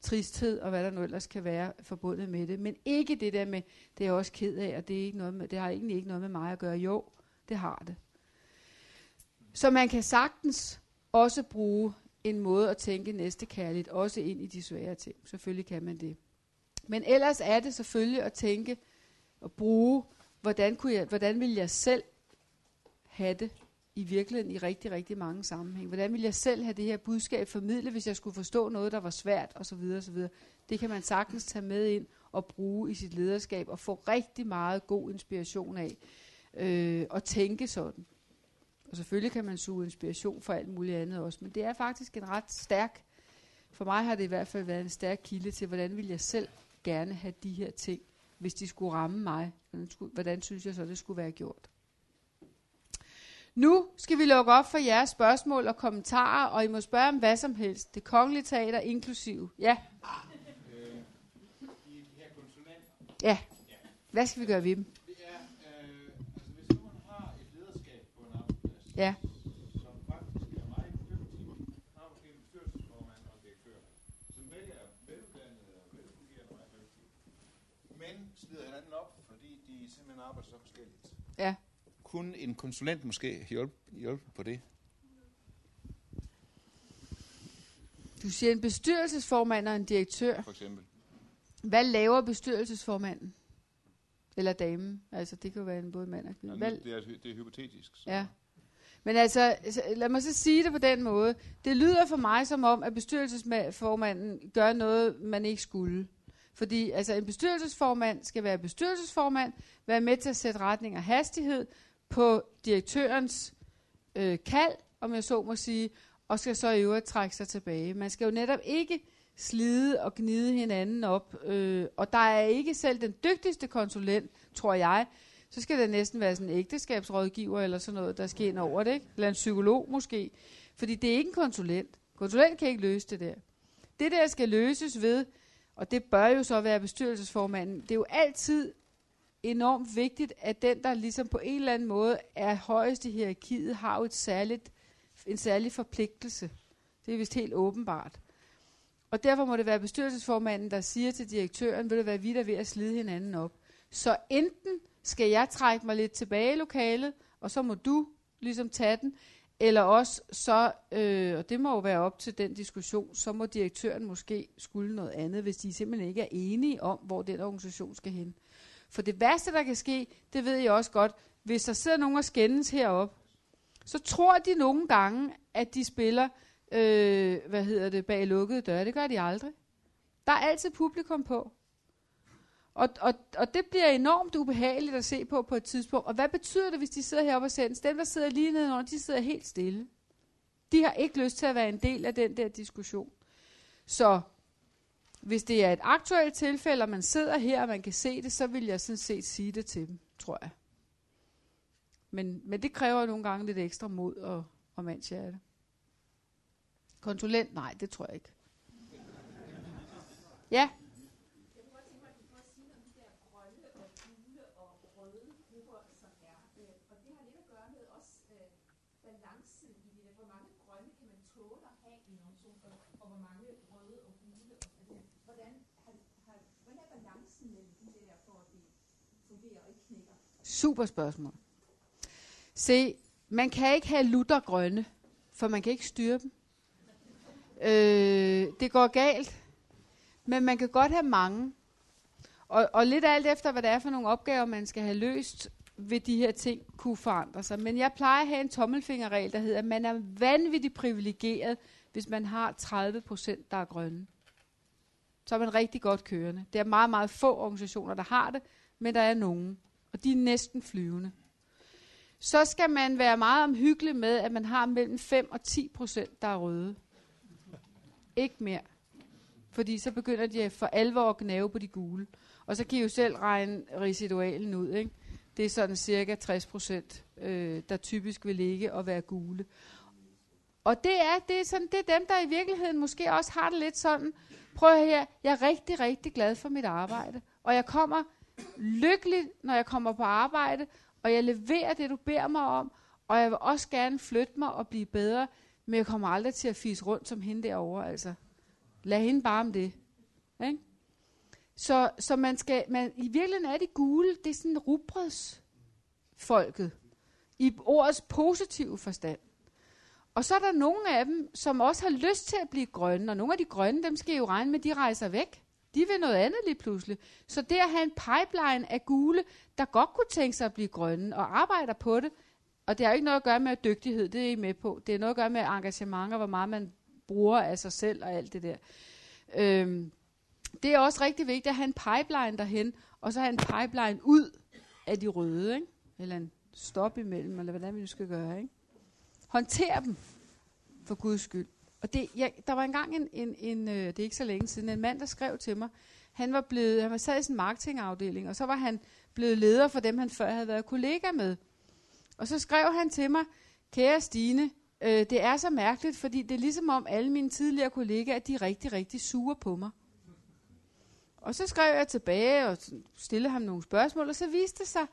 tristhed og hvad der nu ellers kan være forbundet med det. Men ikke det der med, det er jeg også ked af, og det, er ikke noget med, det har egentlig ikke noget med mig at gøre. Jo, det har det. Så man kan sagtens også bruge en måde at tænke næste kærligt, også ind i de svære ting. Selvfølgelig kan man det. Men ellers er det selvfølgelig at tænke, og bruge, hvordan, kunne jeg, hvordan vil jeg selv have det i virkeligheden i rigtig, rigtig mange sammenhænge. Hvordan vil jeg selv have det her budskab formidlet, hvis jeg skulle forstå noget, der var svært osv. osv. Det kan man sagtens tage med ind og bruge i sit lederskab og få rigtig meget god inspiration af øh, og tænke sådan. Og selvfølgelig kan man suge inspiration for alt muligt andet også, men det er faktisk en ret stærk, for mig har det i hvert fald været en stærk kilde til, hvordan vil jeg selv gerne have de her ting hvis de skulle ramme mig. Hvordan, skulle, hvordan synes jeg så, det skulle være gjort? Nu skal vi lukke op for jeres spørgsmål og kommentarer, og I må spørge om hvad som helst. Det kongelige teater inklusiv. Ja. Ja. Hvad skal vi gøre ved dem? Øh, altså hvis man har et lederskab på en arbejdsplads, Ja. men slider hinanden op, fordi de simpelthen arbejder så forskelligt. Kunne en konsulent måske hjælpe, hjælpe på det? Du siger en bestyrelsesformand og en direktør. For eksempel. Hvad laver bestyrelsesformanden? Eller damen? Altså, det kan jo være en både mand og kvinde. Hvad, det, er, det er hypotetisk. Så. Ja. Men altså, altså, lad mig så sige det på den måde. Det lyder for mig som om, at bestyrelsesformanden gør noget, man ikke skulle. Fordi altså, en bestyrelsesformand skal være bestyrelsesformand, være med til at sætte retning og hastighed på direktørens øh, kald, om jeg så må sige, og skal så i øvrigt trække sig tilbage. Man skal jo netop ikke slide og gnide hinanden op, øh, og der er ikke selv den dygtigste konsulent, tror jeg, så skal det næsten være sådan en ægteskabsrådgiver eller sådan noget, der skal ind over det, ikke? eller en psykolog måske, fordi det er ikke en konsulent. Konsulent kan ikke løse det der. Det der skal løses ved, og det bør jo så være bestyrelsesformanden, det er jo altid enormt vigtigt, at den, der ligesom på en eller anden måde er højest i hierarkiet, har jo et særligt, en særlig forpligtelse. Det er vist helt åbenbart. Og derfor må det være bestyrelsesformanden, der siger til direktøren, vil det være vi, der ved at slide hinanden op. Så enten skal jeg trække mig lidt tilbage i lokalet, og så må du ligesom tage den, eller også så, øh, og det må jo være op til den diskussion, så må direktøren måske skulle noget andet, hvis de simpelthen ikke er enige om, hvor den organisation skal hen. For det værste, der kan ske, det ved jeg også godt, hvis der sidder nogen og skændes heroppe, så tror de nogle gange, at de spiller, øh, hvad hedder det, bag lukkede døre. Det gør de aldrig. Der er altid publikum på. Og, og, og det bliver enormt ubehageligt at se på på et tidspunkt. Og hvad betyder det, hvis de sidder heroppe og sendes? Dem, der sidder lige nedenunder, de sidder helt stille. De har ikke lyst til at være en del af den der diskussion. Så hvis det er et aktuelt tilfælde, og man sidder her, og man kan se det, så vil jeg sådan set sige det til dem, tror jeg. Men, men det kræver nogle gange lidt ekstra mod og, og mandshjerte. Konsulent? Nej, det tror jeg ikke. Ja? balance Super spørgsmål. Se, man kan ikke have lutter grønne, for man kan ikke styre dem. Øh, det går galt, men man kan godt have mange. Og, og lidt alt efter, hvad det er for nogle opgaver, man skal have løst, vil de her ting kunne forandre sig. Men jeg plejer at have en tommelfingerregel, der hedder, at man er vanvittigt privilegeret, hvis man har 30 procent, der er grønne. Så er man rigtig godt kørende. Det er meget, meget få organisationer, der har det, men der er nogen og de er næsten flyvende. Så skal man være meget omhyggelig med, at man har mellem 5 og 10 procent, der er røde. Ikke mere. Fordi så begynder de for alvor at gnave på de gule. Og så kan I jo selv regne residualen ud. Ikke? Det er sådan cirka 60 procent, øh, der typisk vil ligge og være gule. Og det er, det, er sådan, det er dem, der i virkeligheden måske også har det lidt sådan, prøv her, jeg er rigtig, rigtig glad for mit arbejde. Og jeg kommer lykkelig, når jeg kommer på arbejde, og jeg leverer det, du beder mig om, og jeg vil også gerne flytte mig og blive bedre, men jeg kommer aldrig til at fise rundt som hende derovre, altså. Lad hende bare om det. Ikke? Så, så man skal, man, i virkeligheden er det gule, det er sådan rugbrødsfolket, i ordets positive forstand. Og så er der nogle af dem, som også har lyst til at blive grønne, og nogle af de grønne, dem skal I jo regne med, de rejser væk. De vil noget andet lige pludselig. Så det at have en pipeline af gule, der godt kunne tænke sig at blive grønne og arbejder på det, og det har ikke noget at gøre med dygtighed, det er I med på. Det er noget at gøre med engagement og hvor meget man bruger af sig selv og alt det der. Øhm, det er også rigtig vigtigt at have en pipeline derhen, og så have en pipeline ud af de røde, ikke? eller en stop imellem, eller hvordan vi nu skal gøre. Ikke? Håndter dem, for Guds skyld. Og det, jeg, der var engang en, en, en øh, det er ikke så længe siden, en mand, der skrev til mig, han var blevet, han var sad i sin marketingafdeling, og så var han blevet leder for dem, han før havde været kollega med. Og så skrev han til mig, kære Stine, øh, det er så mærkeligt, fordi det er ligesom om alle mine tidligere kollegaer, de er rigtig, rigtig sure på mig. Og så skrev jeg tilbage og stillede ham nogle spørgsmål, og så viste det sig,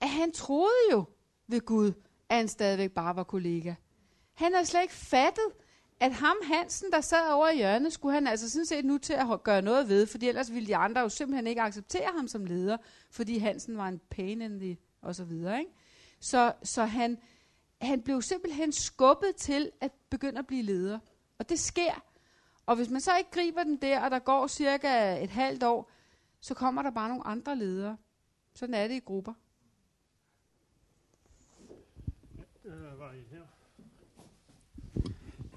at han troede jo ved Gud, at han stadigvæk bare var kollega. Han havde slet ikke fattet, at ham Hansen, der sad over i hjørnet, skulle han altså sådan set nu til at gøre noget ved, fordi ellers ville de andre jo simpelthen ikke acceptere ham som leder, fordi Hansen var en pain in the, og så videre. Ikke? Så, så han, han blev simpelthen skubbet til at begynde at blive leder. Og det sker. Og hvis man så ikke griber den der, og der går cirka et halvt år, så kommer der bare nogle andre ledere. Sådan er det i grupper. Øh, var I her?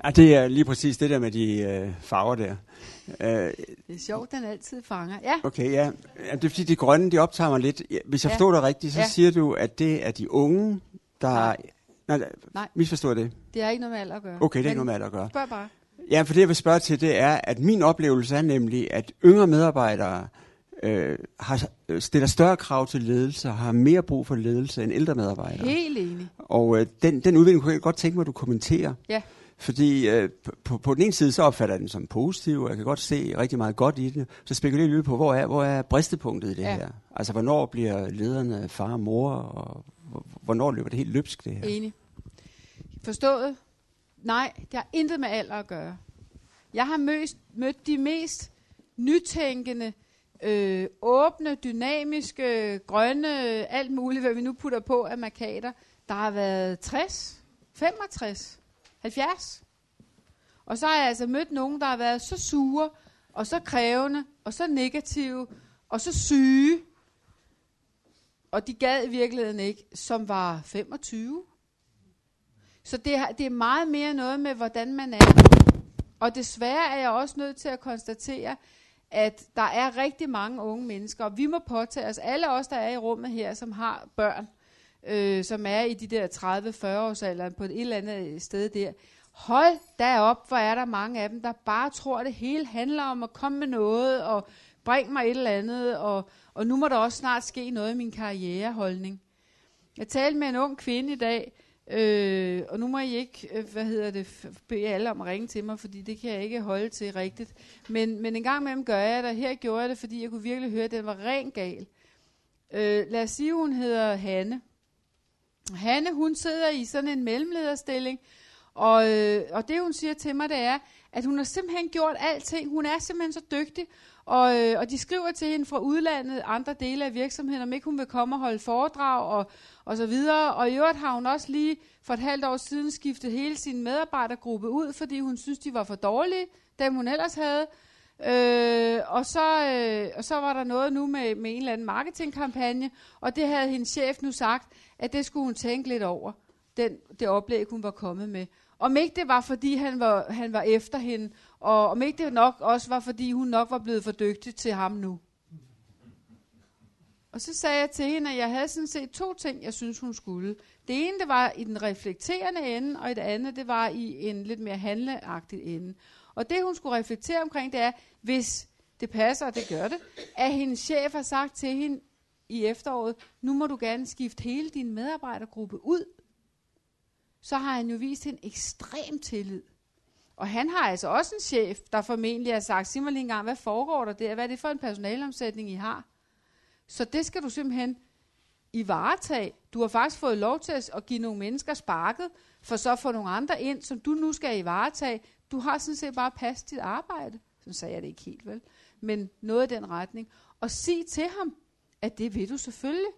Ja, det er lige præcis det der med de øh, farver der. Øh, det er sjovt, den altid fanger. Ja. Okay, ja. Det er fordi, de grønne, de optager mig lidt. Hvis jeg ja. forstår dig rigtigt, så ja. siger du, at det er de unge, der... Nej. Nej, Nej. misforstår det? Det har ikke noget med alder at gøre. Okay, det er ikke noget med alder at gøre. Spørg bare. Ja, for det jeg vil spørge til, det er, at min oplevelse er nemlig, at yngre medarbejdere øh, har, øh, stiller større krav til ledelse og har mere brug for ledelse end ældre medarbejdere. Helt enig. Og øh, den, den udvikling kunne jeg godt tænke mig, at du kommenterer. Ja. Fordi øh, på, på den ene side, så opfatter jeg den som positiv, og jeg kan godt se rigtig meget godt i det. Så spekulerer jeg lidt på, hvor er, hvor er bristepunktet i det Ja. her? Altså, hvornår bliver lederne far og mor, og hvor- hvornår løber det helt løbsk, det her? Enig. Forstået? Nej, det har intet med alder at gøre. Jeg har mødt, mødt de mest nytænkende, øh, åbne, dynamiske, grønne, alt muligt, hvad vi nu putter på af markader. Der har været 60, 65, 70. Og så har jeg altså mødt nogen, der har været så sure, og så krævende, og så negative, og så syge, og de gad i virkeligheden ikke, som var 25. Så det, det er meget mere noget med, hvordan man er. Og desværre er jeg også nødt til at konstatere, at der er rigtig mange unge mennesker, og vi må påtage os, alle os, der er i rummet her, som har børn, øh, som er i de der 30-40 års alder på et eller andet øh, sted der. Hold da op, hvor er der mange af dem, der bare tror, at det hele handler om at komme med noget, og bringe mig et eller andet, og, og nu må der også snart ske noget i min karriereholdning. Jeg talte med en ung kvinde i dag, øh, og nu må I ikke, øh, hvad hedder det, bede alle om at ringe til mig, fordi det kan jeg ikke holde til rigtigt. Men, men en gang imellem gør jeg det, og her gjorde jeg det, fordi jeg kunne virkelig høre, at den var ren gal. Øh, lad os sige, hun hedder Hanne. Hanne, hun sidder i sådan en mellemlederstilling, og, øh, og det hun siger til mig, det er, at hun har simpelthen gjort alting. Hun er simpelthen så dygtig, og, øh, og de skriver til hende fra udlandet, andre dele af virksomheden, om ikke hun vil komme og holde foredrag og, og så videre. Og i øvrigt har hun også lige for et halvt år siden skiftet hele sin medarbejdergruppe ud, fordi hun synes, de var for dårlige, dem hun ellers havde. Øh, og, så, øh, og så var der noget nu med, med en eller anden marketingkampagne, og det havde hendes chef nu sagt, at det skulle hun tænke lidt over, den, det oplæg, hun var kommet med. Om ikke det var, fordi han var, han var efter hende, og om ikke det nok også var, fordi hun nok var blevet for dygtig til ham nu. Og så sagde jeg til hende, at jeg havde sådan set to ting, jeg synes, hun skulle. Det ene, det var i den reflekterende ende, og det andet, det var i en lidt mere handleagtig ende. Og det, hun skulle reflektere omkring, det er, hvis det passer, og det gør det, at hendes chef har sagt til hende i efteråret, nu må du gerne skifte hele din medarbejdergruppe ud. Så har han jo vist en ekstrem tillid. Og han har altså også en chef, der formentlig har sagt, sig mig lige en gang, hvad foregår der der? Hvad er det for en personalomsætning, I har? Så det skal du simpelthen i varetag. Du har faktisk fået lov til at- give nogle mennesker sparket, for så at få nogle andre ind, som du nu skal i varetage. Du har sådan set bare passet dit arbejde. Sådan sagde jeg det ikke helt, vel? Men noget i den retning. Og sig til ham, at det vil du selvfølgelig.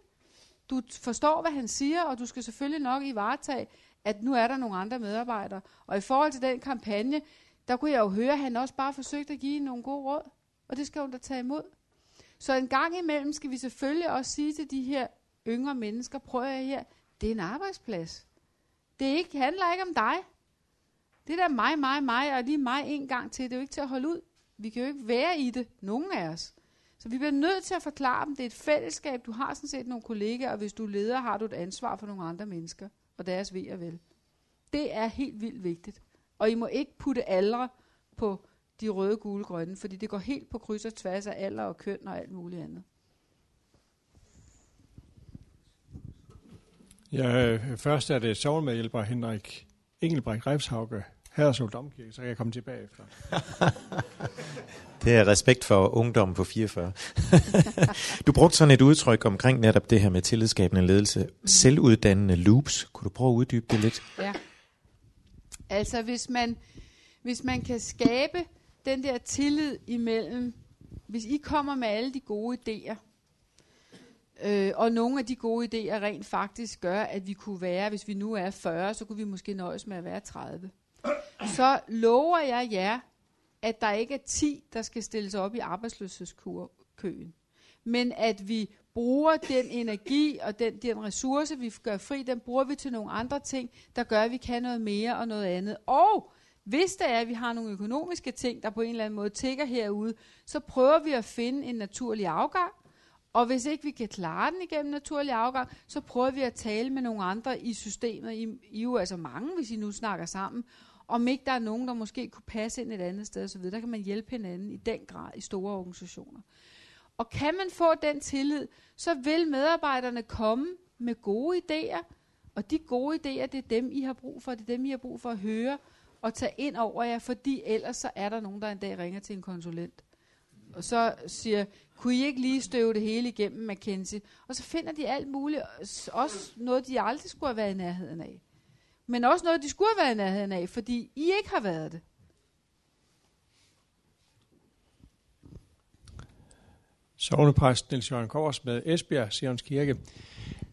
Du forstår, hvad han siger, og du skal selvfølgelig nok i varetage, at nu er der nogle andre medarbejdere. Og i forhold til den kampagne, der kunne jeg jo høre, at han også bare forsøgte at give nogle gode råd. Og det skal hun da tage imod. Så en gang imellem skal vi selvfølgelig også sige til de her yngre mennesker, prøv at her, det er en arbejdsplads. Det er ikke, handler ikke om dig. Det der mig, mig, mig, og lige mig en gang til, det er jo ikke til at holde ud. Vi kan jo ikke være i det, nogen af os. Så vi bliver nødt til at forklare dem, det er et fællesskab. Du har sådan set nogle kollegaer, og hvis du er leder, har du et ansvar for nogle andre mennesker og deres ved og vel. Det er helt vildt vigtigt. Og I må ikke putte aldre på de røde, gule, grønne, fordi det går helt på kryds og tværs af alder og køn og alt muligt andet. Ja, øh, først er det sovnmedhjælper Henrik Engelbrecht Refshauge, Haderslev Domkirke, så kan jeg komme tilbage efter. (laughs) Det er respekt for ungdommen på 44. (laughs) du brugte sådan et udtryk omkring netop det her med tillidsskabende ledelse. Selvuddannende loops. Kunne du prøve at uddybe det lidt? Ja. Altså hvis man, hvis man kan skabe den der tillid imellem, hvis I kommer med alle de gode idéer, øh, og nogle af de gode idéer rent faktisk gør, at vi kunne være, hvis vi nu er 40, så kunne vi måske nøjes med at være 30. Så lover jeg jer, at der ikke er 10, der skal stilles op i arbejdsløshedskøen. Men at vi bruger den energi og den, den ressource, vi gør fri, den bruger vi til nogle andre ting, der gør, at vi kan noget mere og noget andet. Og hvis der er, at vi har nogle økonomiske ting, der på en eller anden måde tigger herude, så prøver vi at finde en naturlig afgang, Og hvis ikke vi kan klare den igennem naturlig afgang, så prøver vi at tale med nogle andre i systemet. I, I er jo altså mange, hvis I nu snakker sammen. Om ikke der er nogen, der måske kunne passe ind et andet sted osv. Der kan man hjælpe hinanden i den grad i store organisationer. Og kan man få den tillid, så vil medarbejderne komme med gode idéer. Og de gode idéer, det er dem, I har brug for. Det er dem, I har brug for at høre og tage ind over jer, fordi ellers så er der nogen, der en dag ringer til en konsulent. Og så siger, kunne I ikke lige støve det hele igennem McKinsey? Og så finder de alt muligt, også noget, de aldrig skulle have været i nærheden af. Men også noget, de skulle have været i nærheden af, fordi I ikke har været det. Sognepræst Niels Jørgen Kors med Esbjerg, Sions Kirke.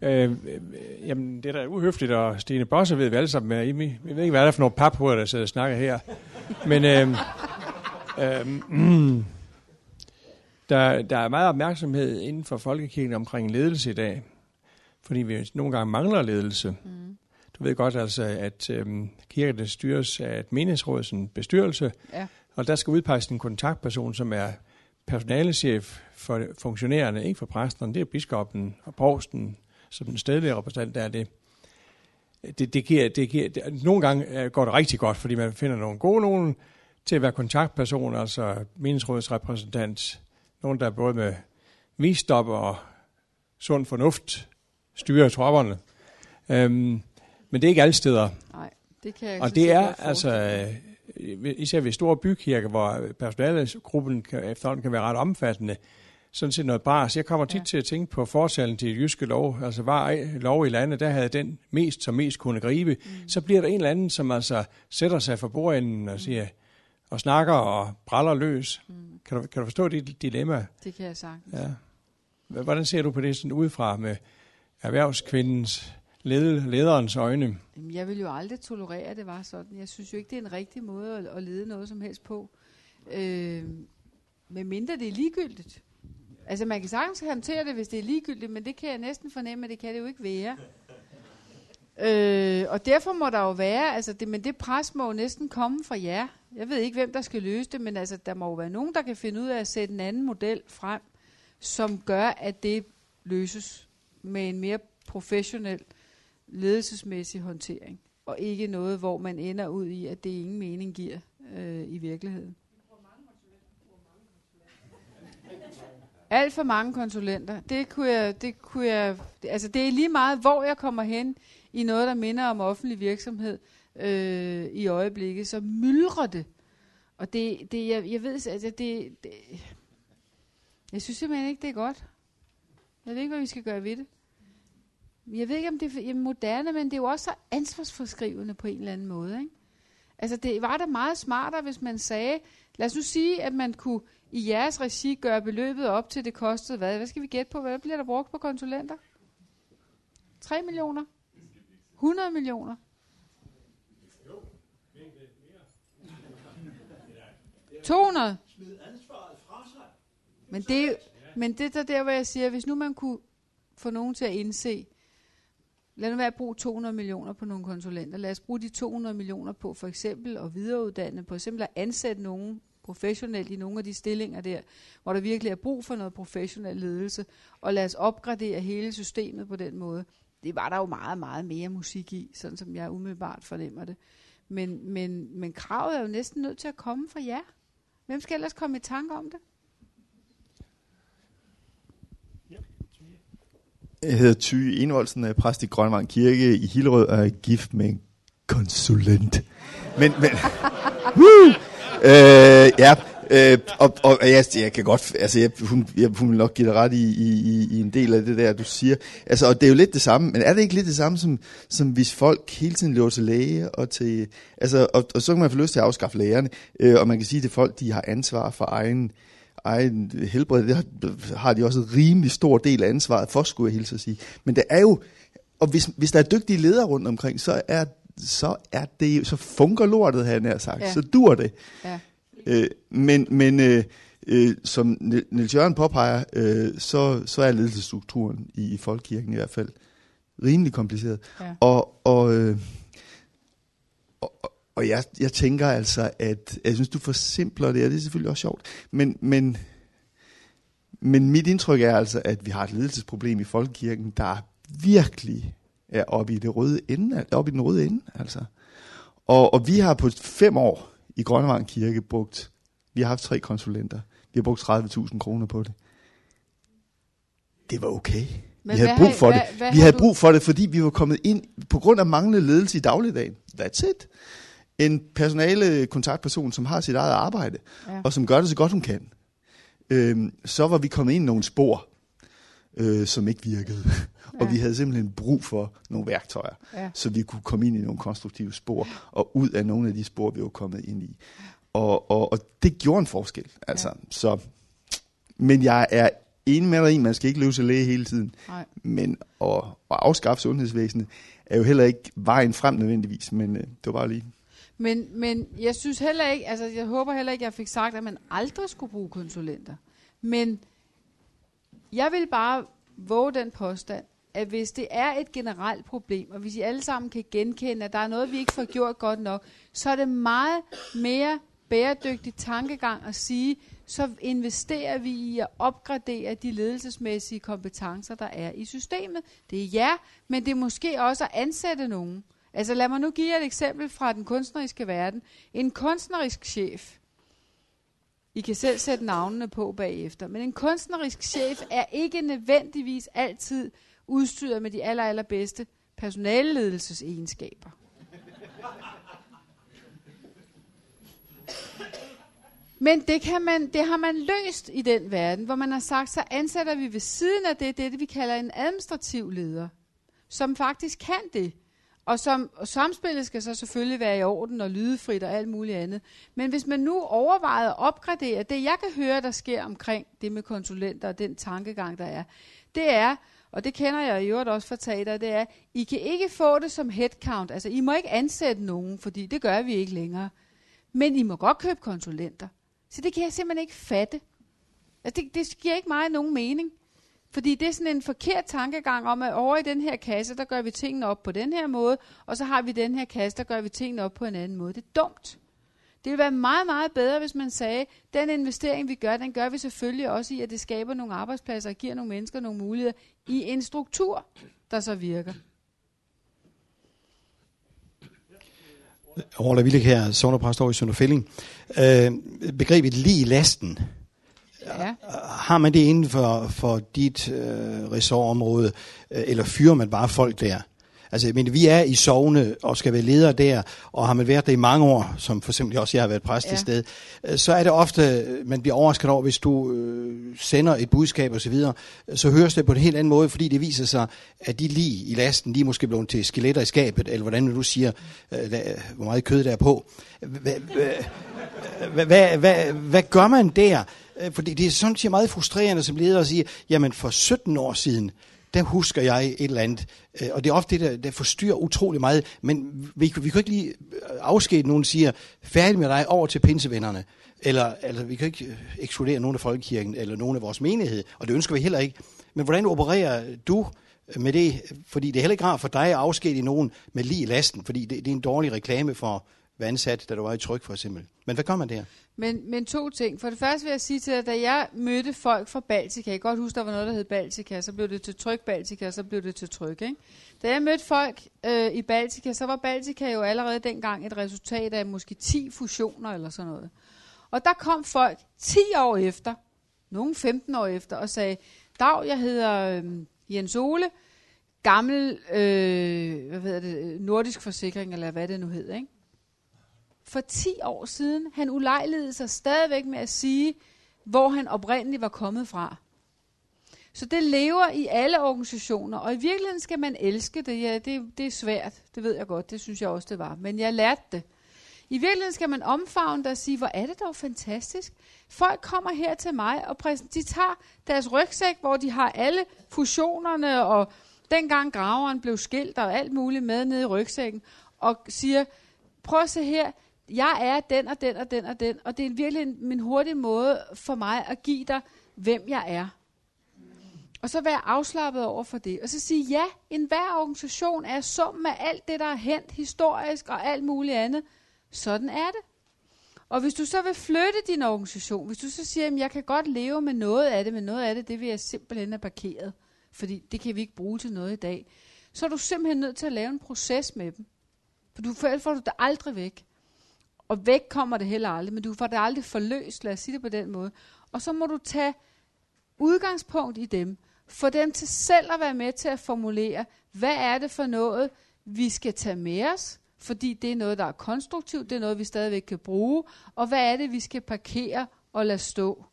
Øh, øh, jamen, det er uhøfligt, og Stine Bosse ved vi alle sammen, jeg, jeg ved ikke, hvad det er for nogle paphoveder, der sidder og snakker her. Men øh, øh, mm, der, der er meget opmærksomhed inden for folkekirken omkring ledelse i dag, fordi vi nogle gange mangler ledelse. Mm. Du ved godt altså, at øhm, kirken styres af et menighedsråd, sådan en bestyrelse, Ja. og der skal udpeges en kontaktperson, som er personalechef for funktionærerne, ikke for præsterne, det er biskoppen og provsten, som den stedlige repræsentant der er det. Det, det, giver, det giver, det, nogle gange øh, går det rigtig godt, fordi man finder nogle gode nogen til at være kontaktperson, altså menighedsrådets repræsentant, nogen, der både med visdom og sund fornuft styrer tropperne. Øhm, men det er ikke alle steder. Nej, det kan jeg Og det er altså, øh, især ved store bykirker, hvor personalegruppen kan, efterhånden kan være ret omfattende, sådan set noget bras. Jeg kommer tit Ja. til at tænke på fortalen til jyske lov, altså var lov i landet, der havde den mest som mest kunne gribe. Mm. Så bliver der en eller anden, som altså sætter sig for bordenden og siger, og snakker og braller løs. Mm. Kan, du, kan du forstå det dilemma? Det kan jeg sagtens. Ja. Hvordan ser du på det sådan udefra med erhvervskvindens, led, lederens øjne? Jamen, jeg vil jo aldrig tolerere, at det var sådan. Jeg synes jo ikke, det er en rigtig måde at, at lede noget som helst på. Øh, med mindre det er ligegyldigt. Altså, man kan sagtens håndtere det, hvis det er ligegyldigt, men det kan jeg næsten fornemme, at det kan det jo ikke være. Øh, og derfor må der jo være, altså det, men det pres må jo næsten komme fra jer. Jeg ved ikke, hvem der skal løse det, men altså, der må jo være nogen, der kan finde ud af at sætte en anden model frem, som gør, at det løses med en mere professionel ledelsesmæssig håndtering, og ikke noget, hvor man ender ud i, at det ingen mening giver øh, i virkeligheden. Alt for mange konsulenter. Det kunne jeg, det kunne jeg, det, altså det er lige meget, hvor jeg kommer hen i noget, der minder om offentlig virksomhed øh, i øjeblikket, så myldrer det. Og det, det jeg, jeg ved, altså det, det, jeg synes simpelthen ikke, det er godt. Jeg ved ikke, hvad vi skal gøre ved det. Jeg ved ikke, om det er moderne, men det er jo også så ansvarsforskrivende på en eller anden måde. Ikke? Altså, det var da meget smartere, hvis man sagde, lad os nu sige, at man kunne i jeres regi gøre beløbet op til det kostede hvad? Hvad skal vi gætte på? Hvad bliver der brugt på konsulenter? 3 millioner? 100 millioner? – 200? Men det, er men det er der, hvor jeg siger, hvis nu man kunne få nogen til at indse, lad nu være at bruge 200 millioner på nogle konsulenter. Lad os bruge de 200 millioner på for eksempel at videreuddanne, på eksempel at ansætte nogen professionelt i nogle af de stillinger der, hvor der virkelig er brug for noget professionel ledelse, og lad os opgradere hele systemet på den måde. Det var der jo meget, meget mere musik i, sådan som jeg umiddelbart fornemmer det. Men, men, men kravet er jo næsten nødt til at komme fra jer. Hvem skal ellers komme i tanke om det? Jeg hedder Ty Envoldsen, er præst i Grønvang Kirke i Hillerød og er gift med en konsulent. Men, men, (laughs) Woo! øh, ja, øh, og, og jeg, jeg kan godt, altså jeg, hun, jeg, hun vil nok give dig ret i, i, i- en del af det der, du siger. Altså, og det er jo lidt det samme, men er det ikke lidt det samme, som, som hvis folk hele tiden løber til læge, og, til, altså, og, og så kan man få lyst til at afskaffe lægerne, øh, og man kan sige til folk, de har ansvar for egen, egen helbred, det har, har de også en rimelig stor del af ansvaret for, skulle jeg hilse at sige. Men det er jo, og hvis, hvis der er dygtige ledere rundt omkring, så er, så er det, så funker lortet, havde jeg sagt. Ja. Så dur det. Ja. Øh, men men øh, øh, som Ni- Niels Jørgen påpeger, øh, så, så er ledelsesstrukturen i, i folkekirken i hvert fald rimelig kompliceret. Ja. Og, og, øh, og, og jeg, jeg tænker altså, at jeg synes, du forsimpler det, og det er selvfølgelig også sjovt, men, men, Men mit indtryk er altså, at vi har et ledelsesproblem i Folkekirken, der virkelig er oppe i, det røde ende, oppe i den røde ende. Altså. Og, og vi har på fem år i Grønnevang Kirke brugt, vi har haft tre konsulenter, vi har brugt 30.000 kroner på det. Det var okay. Men vi havde hvad brug har- for hvad- det. hvad vi har havde du- brug for det, fordi vi var kommet ind på grund af manglende ledelse i dagligdagen. That's it. En personale kontaktperson, som har sit eget arbejde, Ja. og som gør det så godt hun kan. Øhm, så var vi kommet ind i nogle spor, øh, som ikke virkede. (laughs) og Ja. vi havde simpelthen brug for nogle værktøjer, Ja. så vi kunne komme ind i nogle konstruktive spor, og ud af nogle af de spor, vi var kommet ind i. Og, og, og det gjorde en forskel. Altså. Ja. Så, men jeg er enig med dig i, man skal ikke løbe sig læge hele tiden. Nej. Men at, at afskaffe sundhedsvæsenet er jo heller ikke vejen frem nødvendigvis, men øh, det var bare lige... Men, men jeg synes heller ikke, altså jeg håber heller ikke, jeg fik sagt, at man aldrig skulle bruge konsulenter. Men jeg vil bare våge den påstand, at hvis det er et generelt problem, og hvis I alle sammen kan genkende, at der er noget, vi ikke får gjort godt nok, så er det meget mere bæredygtig tankegang at sige, så investerer vi i at opgradere de ledelsesmæssige kompetencer, der er i systemet. Det er ja, men det er måske også at ansætte nogen. Altså lad mig nu give jer et eksempel fra den kunstneriske verden. En kunstnerisk chef, I kan selv sætte navnene på bagefter, men en kunstnerisk chef er ikke nødvendigvis altid udstyret med de aller, allerbedste personaleledelsesegenskaber. Men det, kan man, det har man løst i den verden, hvor man har sagt, så ansætter vi ved siden af det, det, vi kalder en administrativ leder, som faktisk kan det. Og, som, og samspillet skal så selvfølgelig være i orden og lydefrit og alt muligt andet. Men hvis man nu overvejer at opgradere, det jeg kan høre, der sker omkring det med konsulenter og den tankegang, der er, det er, og det kender jeg i øvrigt også fra teater, det er, I kan ikke få det som headcount. Altså, I må ikke ansætte nogen, fordi det gør vi ikke længere. Men I må godt købe konsulenter. Så det kan jeg simpelthen ikke fatte. Altså, det, det giver ikke mig nogen mening. Fordi det er sådan en forkert tankegang om, at over i den her kasse, der gør vi tingene op på den her måde, og så har vi den her kasse, der gør vi tingene op på en anden måde. Det er dumt. Det ville være meget, meget bedre, hvis man sagde, den investering, vi gør, den gør vi selvfølgelig også i, at det skaber nogle arbejdspladser og giver nogle mennesker nogle muligheder i en struktur, der så virker. Orla Villek her, sovnepræst over i Sønderfælling. Øh, begrebet lige lasten, har man det inden for, for dit øh, ressortområde, øh, eller fyrer man bare folk der? Altså, men vi er i sovne og skal være ledere der, og har man været der i mange år, som for eksempel også jeg har været præst ja. Et sted, øh, så er det ofte, man bliver overrasket over, hvis du øh, sender et budskab osv., så, så høres det på en helt anden måde, fordi det viser sig, at de lige i lasten, de er måske blevet til skeletter i skabet, eller hvordan du siger, øh, hvor meget kød der er på. Hvad, hvad, hvad, hvad, hvad gør man der? Øh, fordi det er sådan set meget frustrerende som leder at sige, jamen for 17 år siden, der husker jeg et eller andet. Øh, og det er ofte det, der, der forstyrrer utrolig meget. Men vi, vi kan ikke lige øh, afskede, nogen siger, færdig med dig over til pinsevennerne. Eller, altså, vi kan ikke ekskludere nogen af folkekirken, eller nogen af vores menighed. Og det ønsker vi heller ikke. Men hvordan opererer du med det? Fordi det er heller ikke rart for dig at afskedige nogen med lige lasten, fordi det, det er en dårlig reklame for være ansat, da du var i tryk for eksempel. Men hvad gør man der? Men, men to ting. For det første vil jeg sige til dig, da jeg mødte folk fra Baltica, jeg kan godt huske, der var noget, der hed Baltica, så blev det til Tryk Baltica, så blev det til Tryk. Ikke? Da jeg mødte folk øh, i Baltica, så var Baltica jo allerede dengang et resultat af måske 10 fusioner eller sådan noget. Og der kom folk 10 år efter, nogle 15 år efter, og sagde, Dag, jeg hedder øh, Jens Ole, gammel øh, hvad hedder det, nordisk forsikring, eller hvad det nu hedder, ikke? For 10 år siden. Han ulejligede sig stadigvæk med at sige, hvor han oprindeligt var kommet fra. Så det lever i alle organisationer, og i virkeligheden skal man elske det. Ja, det, det er svært, det ved jeg godt, det synes jeg også, det var. Men jeg lærte det. I virkeligheden skal man omfavne det og sige, hvor er det dog fantastisk. Folk kommer her til mig, og de tager deres rygsæk, hvor de har alle fusionerne, og dengang graveren blev skilt og alt muligt med nede i rygsækken, og siger, prøv at se her, jeg er den og den og den og den, og det er virkelig en, min hurtige måde for mig at give dig, hvem jeg er. Og så være afslappet over for det. Og så sige, ja, enhver organisation er summen af alt det, der er hent historisk og alt muligt andet. Sådan er det. Og hvis du så vil flytte din organisation, hvis du så siger, at jeg kan godt leve med noget af det, men noget af det, det vil jeg simpelthen have parkeret, fordi det kan vi ikke bruge til noget i dag, så er du simpelthen nødt til at lave en proces med dem. For du får, får du det aldrig væk. Og væk kommer det heller aldrig, men du får det aldrig forløst, lad os sige det på den måde. Og så må du tage udgangspunkt i dem. Få dem til selv at være med til at formulere, hvad er det for noget, vi skal tage med os, fordi det er noget, der er konstruktivt, det er noget, vi stadigvæk kan bruge, og hvad er det, vi skal parkere og lade stå.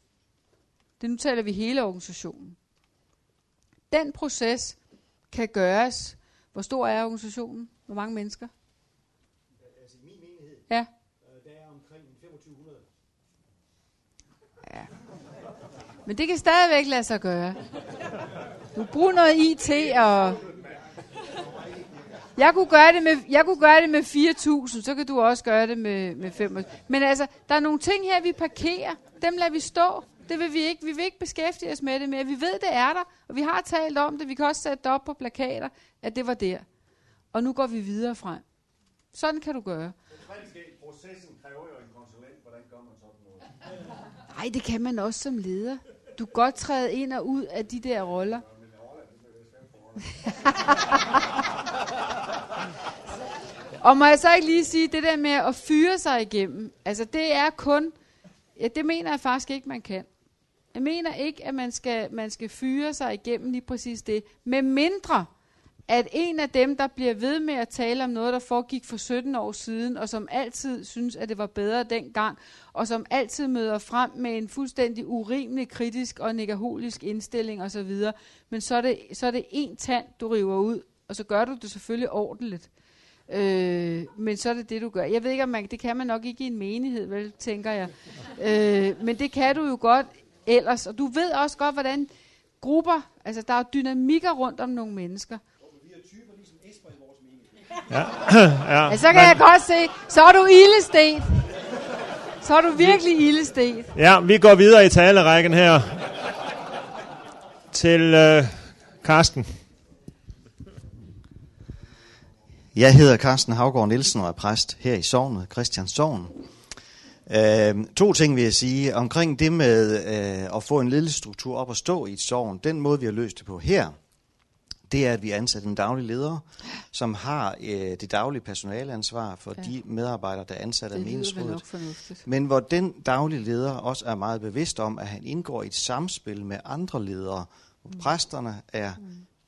Det nu taler vi hele organisationen. Den proces kan gøres. Hvor stor er organisationen? Hvor mange mennesker? Altså i min menighed, Ja. der er omkring 2500. Men det kan stadigvæk lade sig gøre. Du bruger noget IT, og... Jeg kunne gøre det med, jeg kunne gøre det med 4.000, så kan du også gøre det med, med 5. Men altså, der er nogle ting her, vi parkerer. Dem lader vi stå. Det vil vi ikke. Vi vil ikke beskæftige os med det mere. Vi ved, det er der, og vi har talt om det. Vi kan også sætte det op på plakater, at det var der. Og nu går vi videre frem. Sådan kan du gøre. Processen kræver jo en konsulent. Hvordan gør man sådan noget? Nej, det kan man også som leder. Du godt træde ind og ud af de der roller. (laughs) og må jeg så ikke lige sige, det der med at fyre sig igennem, altså det er kun, ja, det mener jeg faktisk ikke, man kan. Jeg mener ikke, at man skal, man skal fyre sig igennem lige præcis det, med mindre, at en af dem, der bliver ved med at tale om noget, der foregik for 17 år siden, og som altid synes, at det var bedre dengang, og som altid møder frem med en fuldstændig urimelig kritisk og negaholisk indstilling osv., men så er, det, så er det en tand, du river ud, og så gør du det selvfølgelig ordentligt. Øh, men så er det det, du gør. Jeg ved ikke, om man, det kan man nok ikke i en menighed, vel, tænker jeg. Øh, men det kan du jo godt ellers. Og du ved også godt, hvordan grupper, altså der er dynamikker rundt om nogle mennesker. Ja, (clears throat) ja. Ja, så kan jeg godt se, så er du ildestet. Så er du virkelig ildestet. ja, vi går videre i talerækken her til øh, Karsten. Jeg hedder Carsten Havgård Nielsen og er præst her i Sognet, Christian Sogn. Øh, to ting vil jeg sige. Omkring det med øh, at få en ledelsesstruktur op at stå i et sogn, den måde vi har løst det på her, det er, at vi ansætter en daglig leder, som har øh, det daglige personaleansvar for Ja. de medarbejdere, der er ansat af Det lyder vel menighedsrådet. nok fornuftigt. Men hvor den daglige leder også er meget bevidst om, at han indgår i et samspil med andre ledere. Mm. præsterne er,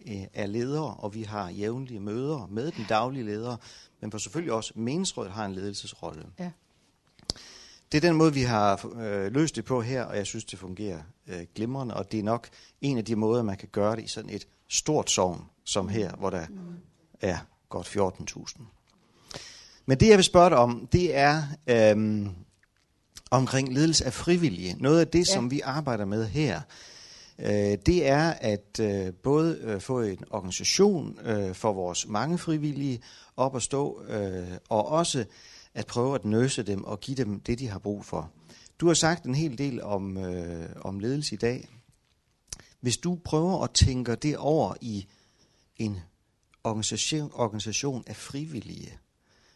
øh, er ledere, og vi har jævnlige møder med den daglige leder, men for selvfølgelig også menighedsrådet har en ledelsesrolle. Ja. Det er den måde, vi har øh, løst det på her, og jeg synes, det fungerer øh, glimrende, og det er nok en af de måder, man kan gøre det i sådan et stort sovn som her, hvor der er godt 14.000. Men det, jeg vil spørge dig om, det er øhm, omkring ledelse af frivillige. Noget af det, Ja. som vi arbejder med her, øh, det er at øh, både øh, få en organisation øh, for vores mange frivillige op at stå, øh, og også at prøve at nøse dem og give dem det, de har brug for. Du har sagt en hel del om, øh, om ledelse i dag. Hvis du prøver at tænke det over i en organisation, organisation af frivillige,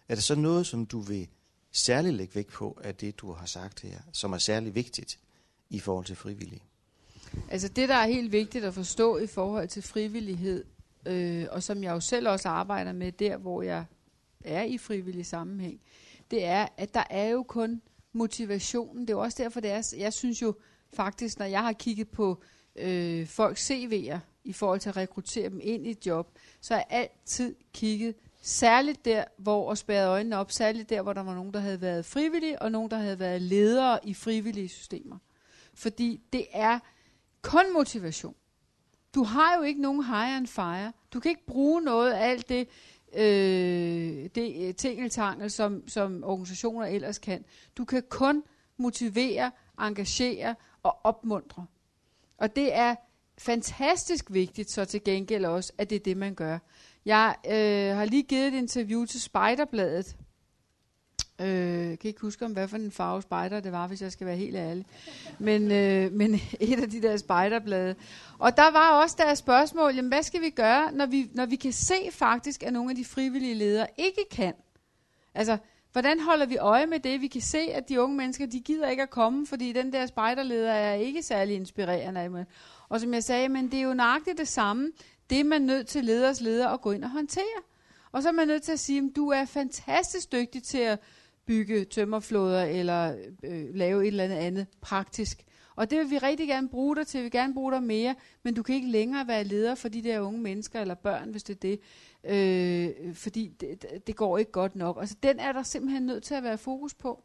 er det så noget, som du vil særligt lægge vægt på af det, du har sagt her, som er særlig vigtigt i forhold til frivillige? Altså det, der er helt vigtigt at forstå i forhold til frivillighed, øh, og som jeg jo selv også arbejder med der, hvor jeg er i frivillig sammenhæng, det er, at der er jo kun motivationen. Det er jo også derfor, det er, jeg synes jo faktisk, når jeg har kigget på øh, øh, folks CV'er i forhold til at rekruttere dem ind i et job, så har jeg altid kigget særligt der, hvor og spærrede øjnene op, særligt der, hvor der var nogen, der havde været frivillige, og nogen, der havde været ledere i frivillige systemer. Fordi det er kun motivation. Du har jo ikke nogen hire and fire. Du kan ikke bruge noget af alt det, øh, det øh, tingeltangel, som, som organisationer ellers kan. Du kan kun motivere, engagere og opmuntre. Og det er fantastisk vigtigt så til gengæld også, at det er det, man gør. Jeg øh, har lige givet et interview til Spejderbladet. Øh, jeg kan ikke huske, om hvad for en farve spejder det var, hvis jeg skal være helt ærlig. Men, øh, (laughs) men et af de der spejderblade. Og der var også der spørgsmål, jamen, hvad skal vi gøre, når vi, når vi kan se faktisk, at nogle af de frivillige ledere ikke kan? Altså, Hvordan holder vi øje med det? Vi kan se, at de unge mennesker, de gider ikke at komme, fordi den der spejderleder er ikke særlig inspirerende. Og som jeg sagde, men det er jo nøjagtigt det samme. Det er man nødt til leders leder at gå ind og håndtere. Og så er man nødt til at sige, at du er fantastisk dygtig til at bygge tømmerflåder eller øh, lave et eller andet andet praktisk. Og det vil vi rigtig gerne bruge dig til. Vi vil gerne bruge dig mere, men du kan ikke længere være leder for de der unge mennesker eller børn, hvis det er det. Øh, fordi det, det går ikke godt nok. Altså den er der simpelthen nødt til at være fokus på.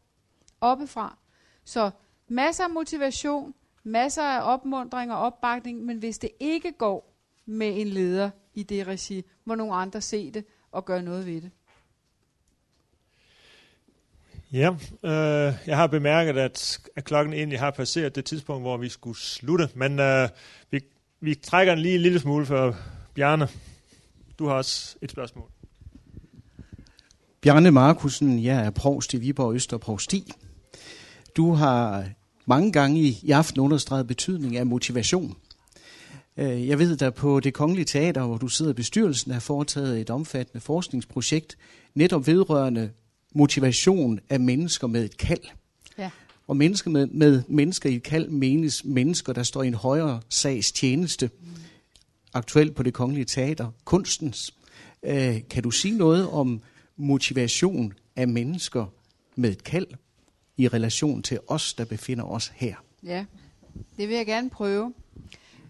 Oppefra. Så masser af motivation, masser af opmundring og opbakning, men hvis det ikke går med en leder i det regi, må nogle andre se det og gøre noget ved det. Ja, øh, jeg har bemærket, at, at klokken egentlig har passeret det tidspunkt, hvor vi skulle slutte, men øh, vi, vi trækker den lige en lille smule for Bjarne. Du har også et spørgsmål. Bjarne Markusen, jeg er provst i Viborg Øster Provsti. Du har mange gange i, i aften understreget betydning af motivation. Øh, jeg ved, at på det Kongelige Teater, hvor du sidder i bestyrelsen, har foretaget et omfattende forskningsprojekt, netop vedrørende motivation af mennesker med et kald. Ja. Og mennesker med, med mennesker i et kald menes mennesker, der står i en højere sags tjeneste. Mm. Aktuelt på det Kongelige Teater, kunstens. Øh, kan du sige noget om motivation af mennesker med et kald i relation til os, der befinder os her? Ja, det vil jeg gerne prøve.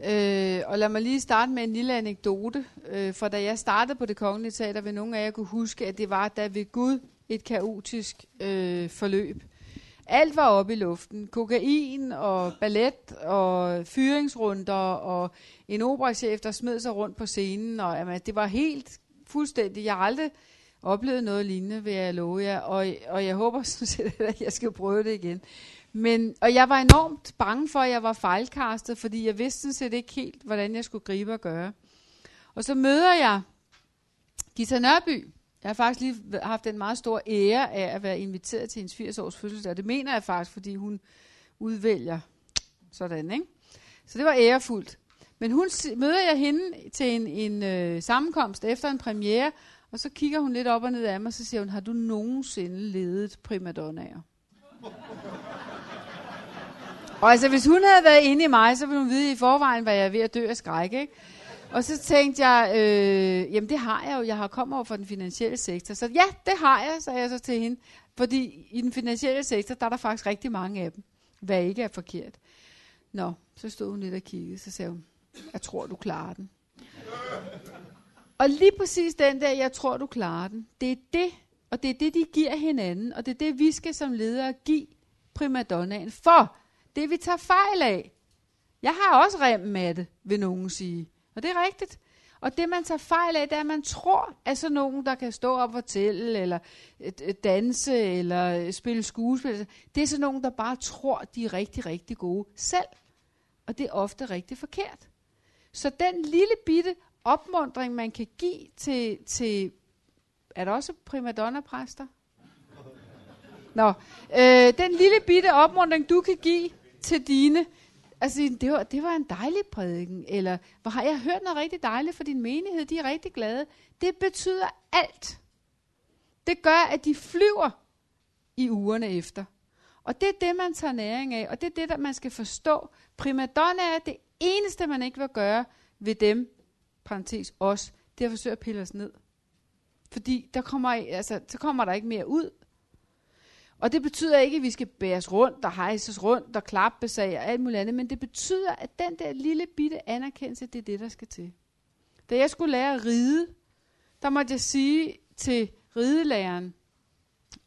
Øh, og lad mig lige starte med en lille anekdote. Øh, for da jeg startede på det kongelige teater, vil nogle af jer kunne huske, at det var da ved Gud et kaotisk øh, forløb. Alt var oppe i luften. Kokain og ballet og fyringsrunder og en operachef, der smed sig rundt på scenen. Og, jamen, det var helt fuldstændig. Jeg har aldrig oplevet noget lignende, vil jeg love jer. Og, og jeg håber sådan set, (laughs) at jeg skal prøve det igen. Men, og jeg var enormt bange for, at jeg var fejlkastet, fordi jeg vidste sådan set ikke helt, hvordan jeg skulle gribe og gøre. Og så møder jeg Gita Nørby. Jeg har faktisk lige haft en meget stor ære af at være inviteret til hendes 80 års fødselsdag. Det mener jeg faktisk, fordi hun udvælger sådan, ikke? Så det var ærefuldt. Men hun møder jeg hende til en, en øh, sammenkomst efter en premiere, og så kigger hun lidt op og ned af mig, og så siger hun, har du nogensinde ledet primadonnaer? Og altså, hvis hun havde været inde i mig, så ville hun vide i forvejen, hvad jeg er ved at dø af skræk, ikke? Og så tænkte jeg, øh, jamen det har jeg jo, jeg har kommet over fra den finansielle sektor. Så ja, det har jeg, sagde jeg så til hende. Fordi i den finansielle sektor, der er der faktisk rigtig mange af dem, hvad ikke er forkert. Nå, så stod hun lidt og kiggede, så sagde hun, jeg tror, du klarer den. Og lige præcis den der, jeg tror, du klarer den, det er det, og det er det, de giver hinanden, og det er det, vi skal som ledere give primadonnaen. For det, vi tager fejl af, jeg har også rem med det, vil nogen sige. Og det er rigtigt. Og det, man tager fejl af, det er, at man tror, at sådan nogen, der kan stå op og fortælle, eller øh, øh, danse, eller øh, spille skuespil, det er sådan nogen, der bare tror, de er rigtig, rigtig gode selv. Og det er ofte rigtig forkert. Så den lille bitte opmundring, man kan give til, til er der også primadonna-præster? Nå, øh, den lille bitte opmundring, du kan give til dine, altså det var, det var en dejlig prædiken, eller hvor har jeg hørt noget rigtig dejligt for din menighed, de er rigtig glade. Det betyder alt. Det gør, at de flyver i ugerne efter. Og det er det, man tager næring af, og det er det, der man skal forstå. Primadonna er det eneste, man ikke vil gøre ved dem, parentes os, det er at forsøge at pille os ned. Fordi der kommer, altså, så kommer der ikke mere ud. Og det betyder ikke, at vi skal bæres rundt og hejses rundt og klappes af og alt muligt andet, men det betyder, at den der lille bitte anerkendelse, det er det, der skal til. Da jeg skulle lære at ride, der måtte jeg sige til ridelæreren,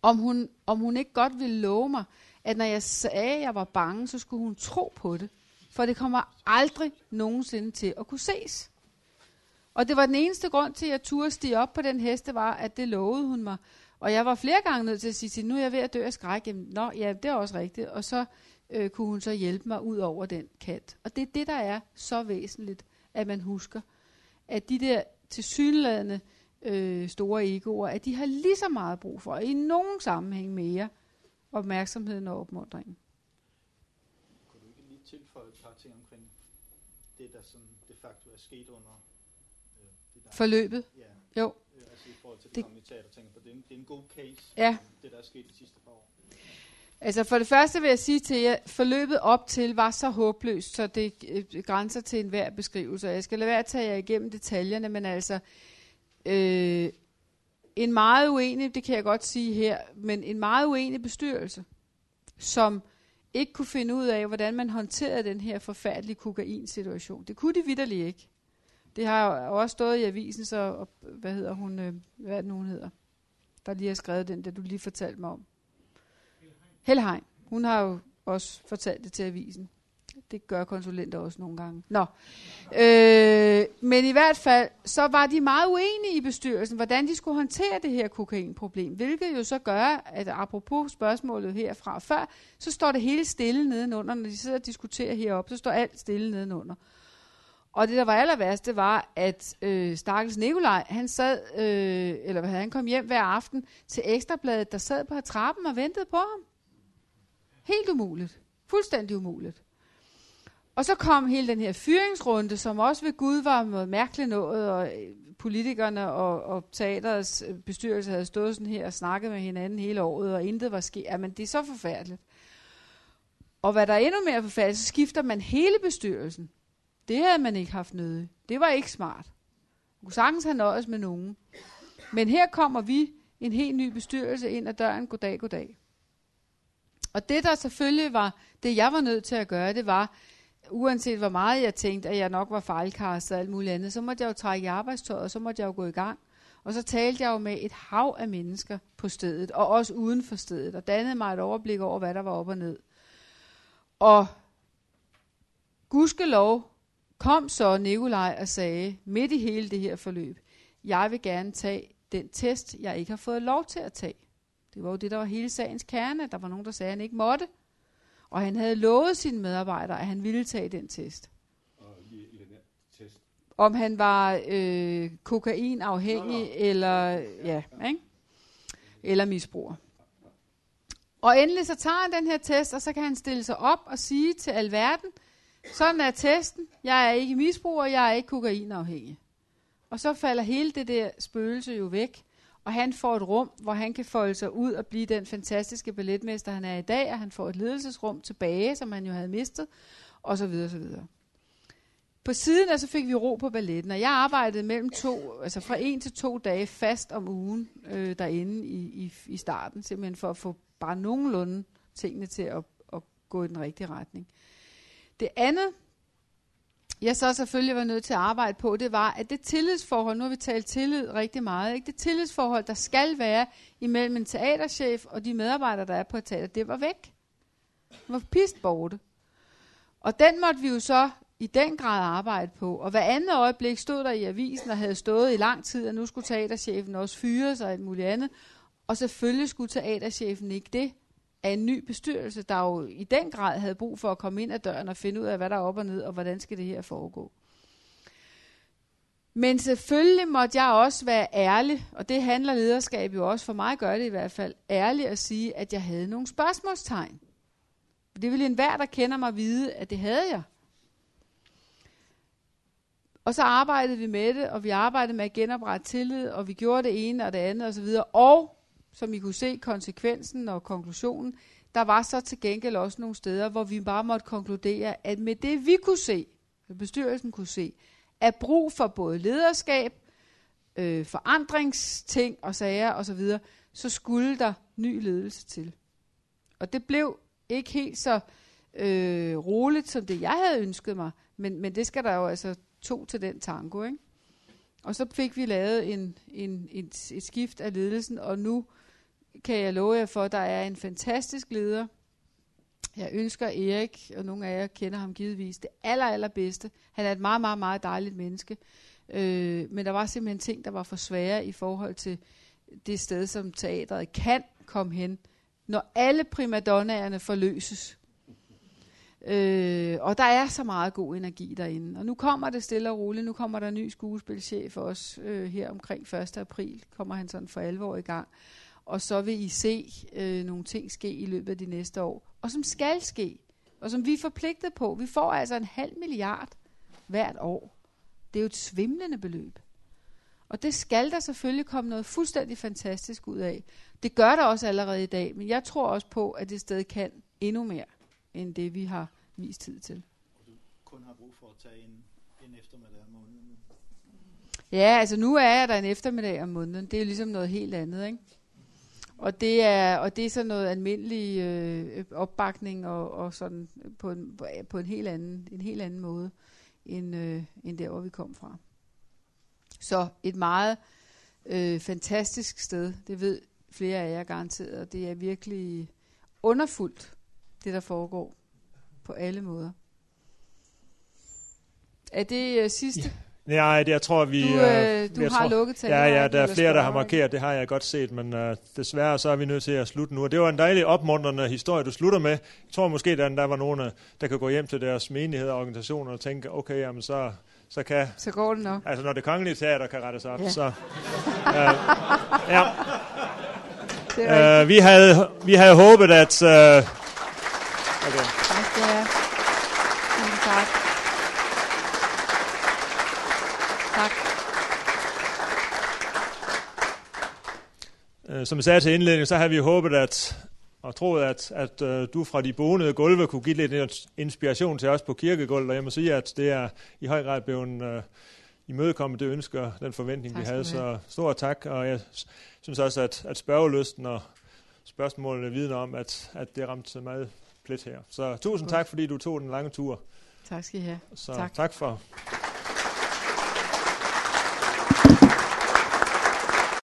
om hun, om hun ikke godt ville love mig, at når jeg sagde, at jeg var bange, så skulle hun tro på det. For det kommer aldrig nogensinde til at kunne ses. Og det var den eneste grund til, at jeg turde stige op på den heste, var, at det lovede hun mig. Og jeg var flere gange nødt til at sige til nu er jeg ved at dø af skræk. Jamen, nå, ja, det er også rigtigt. Og så øh, kunne hun så hjælpe mig ud over den kat. Og det er det, der er så væsentligt, at man husker, at de der tilsyneladende øh, store egoer, at de har lige så meget brug for, i nogen sammenhæng mere, opmærksomheden og opmuntringen. Kunne du ikke lige tilføje et par ting omkring det, der sådan de facto er sket under øh, Forløbet? Ja. Jo. Øh, Altså i forhold til det, Det- det er, en, det er en god case, Ja. det der er sket de sidste par år. Altså for det første vil jeg sige til jer, forløbet op til var så håbløst, så det øh, grænser til enhver beskrivelse. Jeg skal lade være at tage jer igennem detaljerne, men altså øh, en meget uenig, det kan jeg godt sige her, men en meget uenig bestyrelse, som ikke kunne finde ud af, hvordan man håndterede den her forfærdelige kokainsituation. Det kunne de vidderligt ikke. Det har jo også stået i avisen, så og, hvad hedder hun, øh, hvad er det hun hedder, der lige har skrevet den, der du lige fortalte mig om. Helheim. Hun har jo også fortalt det til avisen. Det gør konsulenter også nogle gange. Nå. Øh, men i hvert fald, så var de meget uenige i bestyrelsen, hvordan de skulle håndtere det her kokainproblem. Hvilket jo så gør, at apropos spørgsmålet herfra før, så står det hele stille nedenunder. Når de sidder og diskuterer heroppe, så står alt stille nedenunder. Og det, der var aller værst, det var, at øh, Stakkels Nikolaj, han sad, øh, eller hvad, han kom hjem hver aften til Ekstrabladet, der sad på trappen og ventede på ham. Helt umuligt. Fuldstændig umuligt. Og så kom hele den her fyringsrunde, som også ved Gud var noget mærkeligt noget, og øh, politikerne og, og teaterets øh, bestyrelse havde stået sådan her og snakket med hinanden hele året, og intet var sket. Jamen, det er så forfærdeligt. Og hvad der er endnu mere forfærdeligt, så skifter man hele bestyrelsen. Det havde man ikke haft nødig. Det var ikke smart. Man kunne sagtens have nøjes med nogen. Men her kommer vi, en helt ny bestyrelse, ind ad døren. Goddag, goddag. Og det, der selvfølgelig var, det jeg var nødt til at gøre, det var, uanset hvor meget jeg tænkte, at jeg nok var fejlkastet og alt muligt andet, så måtte jeg jo trække i arbejdstøjet, og så måtte jeg jo gå i gang. Og så talte jeg jo med et hav af mennesker på stedet, og også uden for stedet, og dannede mig et overblik over, hvad der var op og ned. Og gudskelov kom så Nikolaj og sagde, midt i hele det her forløb, jeg vil gerne tage den test, jeg ikke har fået lov til at tage. Det var jo det, der var hele sagens kerne. Der var nogen, der sagde, at han ikke måtte. Og han havde lovet sine medarbejdere, at han ville tage den test. Og i den test. Om han var øh, kokainafhængig eller, ja, ikke? eller misbruger. Og endelig så tager han den her test, og så kan han stille sig op og sige til alverden, sådan er testen, jeg er ikke misbruger, jeg er ikke kokainafhængig. Og så falder hele det der spøgelse jo væk, og han får et rum, hvor han kan folde sig ud og blive den fantastiske balletmester, han er i dag, og han får et ledelsesrum tilbage, som han jo havde mistet, og så videre, så videre. På siden af så fik vi ro på balletten, og jeg arbejdede mellem to, altså fra en til to dage fast om ugen øh, derinde i, i, i starten, simpelthen for at få bare nogenlunde tingene til at, at gå i den rigtige retning. Det andet, jeg så selvfølgelig var nødt til at arbejde på, det var, at det tillidsforhold, nu har vi talt tillid rigtig meget, ikke? det tillidsforhold, der skal være imellem en teaterchef og de medarbejdere, der er på et teater, det var væk. Det var pist borte. Og den måtte vi jo så i den grad arbejde på. Og hver andet øjeblik stod der i avisen, og havde stået i lang tid, at nu skulle teaterchefen også fyres og alt muligt andet. Og selvfølgelig skulle teaterchefen ikke det af en ny bestyrelse, der jo i den grad havde brug for at komme ind ad døren og finde ud af, hvad der er op og ned, og hvordan skal det her foregå. Men selvfølgelig måtte jeg også være ærlig, og det handler lederskab jo også for mig, gør det i hvert fald, ærlig at sige, at jeg havde nogle spørgsmålstegn. Det ville enhver, der kender mig, vide, at det havde jeg. Og så arbejdede vi med det, og vi arbejdede med at genoprette tillid, og vi gjorde det ene og det andet osv. Og, som I kunne se, konsekvensen og konklusionen, der var så til gengæld også nogle steder, hvor vi bare måtte konkludere, at med det vi kunne se, bestyrelsen kunne se, at brug for både lederskab, øh, forandringsting og sager osv., så, så skulle der ny ledelse til. Og det blev ikke helt så øh, roligt, som det jeg havde ønsket mig, men, men det skal der jo altså to til den tango, ikke? Og så fik vi lavet en, en, en, et skift af ledelsen, og nu kan jeg love jer for, at der er en fantastisk leder. Jeg ønsker Erik, og nogle af jer kender ham givetvis, det aller, allerbedste. Han er et meget, meget, meget dejligt menneske. Øh, men der var simpelthen ting, der var for svære i forhold til det sted, som teatret kan komme hen, når alle primadonnaerne forløses. Øh, og der er så meget god energi derinde. Og nu kommer det stille og roligt. Nu kommer der en ny skuespilchef også øh, her omkring 1. april. Kommer han sådan for alvor i gang. Og så vil I se øh, nogle ting ske i løbet af de næste år. Og som skal ske. Og som vi er forpligtet på. Vi får altså en halv milliard hvert år. Det er jo et svimlende beløb. Og det skal der selvfølgelig komme noget fuldstændig fantastisk ud af. Det gør der også allerede i dag, men jeg tror også på, at det sted kan endnu mere, end det vi har vist tid til. kun har brug for at tage en, en eftermiddag om måneden. Ja, altså nu er jeg der en eftermiddag om måneden. Det er jo ligesom noget helt andet, ikke? Og det er, og det er sådan noget almindelig øh, opbakning og, og sådan på en, på en helt anden, en helt anden måde end, øh, end der, hvor vi kom fra. Så et meget øh, fantastisk sted, det ved flere af jer garanteret, og det er virkelig underfuldt, det der foregår på alle måder. Er det øh, sidste? Nej, det, jeg tror, vi... Du, øh, du jeg har tror, lukket til Ja, ja, der er flere, der har markeret, det har jeg godt set, men uh, desværre så er vi nødt til at slutte nu. Og det var en dejlig opmuntrende historie, du slutter med. Jeg tror måske, der, der var nogen, øh, der kan gå hjem til deres menigheder og organisationer og tænke, okay, jamen så, så kan... Så går det nok. Altså, når det kongelige teater kan rettes op, Ja. så... Uh, ja. Det Uh, vi, havde, vi havde håbet, at... Uh, okay. Tak skal jeg. Tusind tak. Tak. Øh, Som jeg sagde til indledning, så havde vi håbet at, og troet, at, at uh, du fra de bonede gulve kunne give lidt inspiration til os på kirkegulvet, og jeg må sige, at det er i høj grad blevet uh, imødekommet det ønske og den forventning, Tak vi havde. Så stor tak, og jeg synes også, at, at spørgelysten og spørgsmålene vidner om, at, at det ramte meget plet her. Så tusind Godt. tak, fordi du tog den lange tur. Tak skal I have. Så Tak. tak for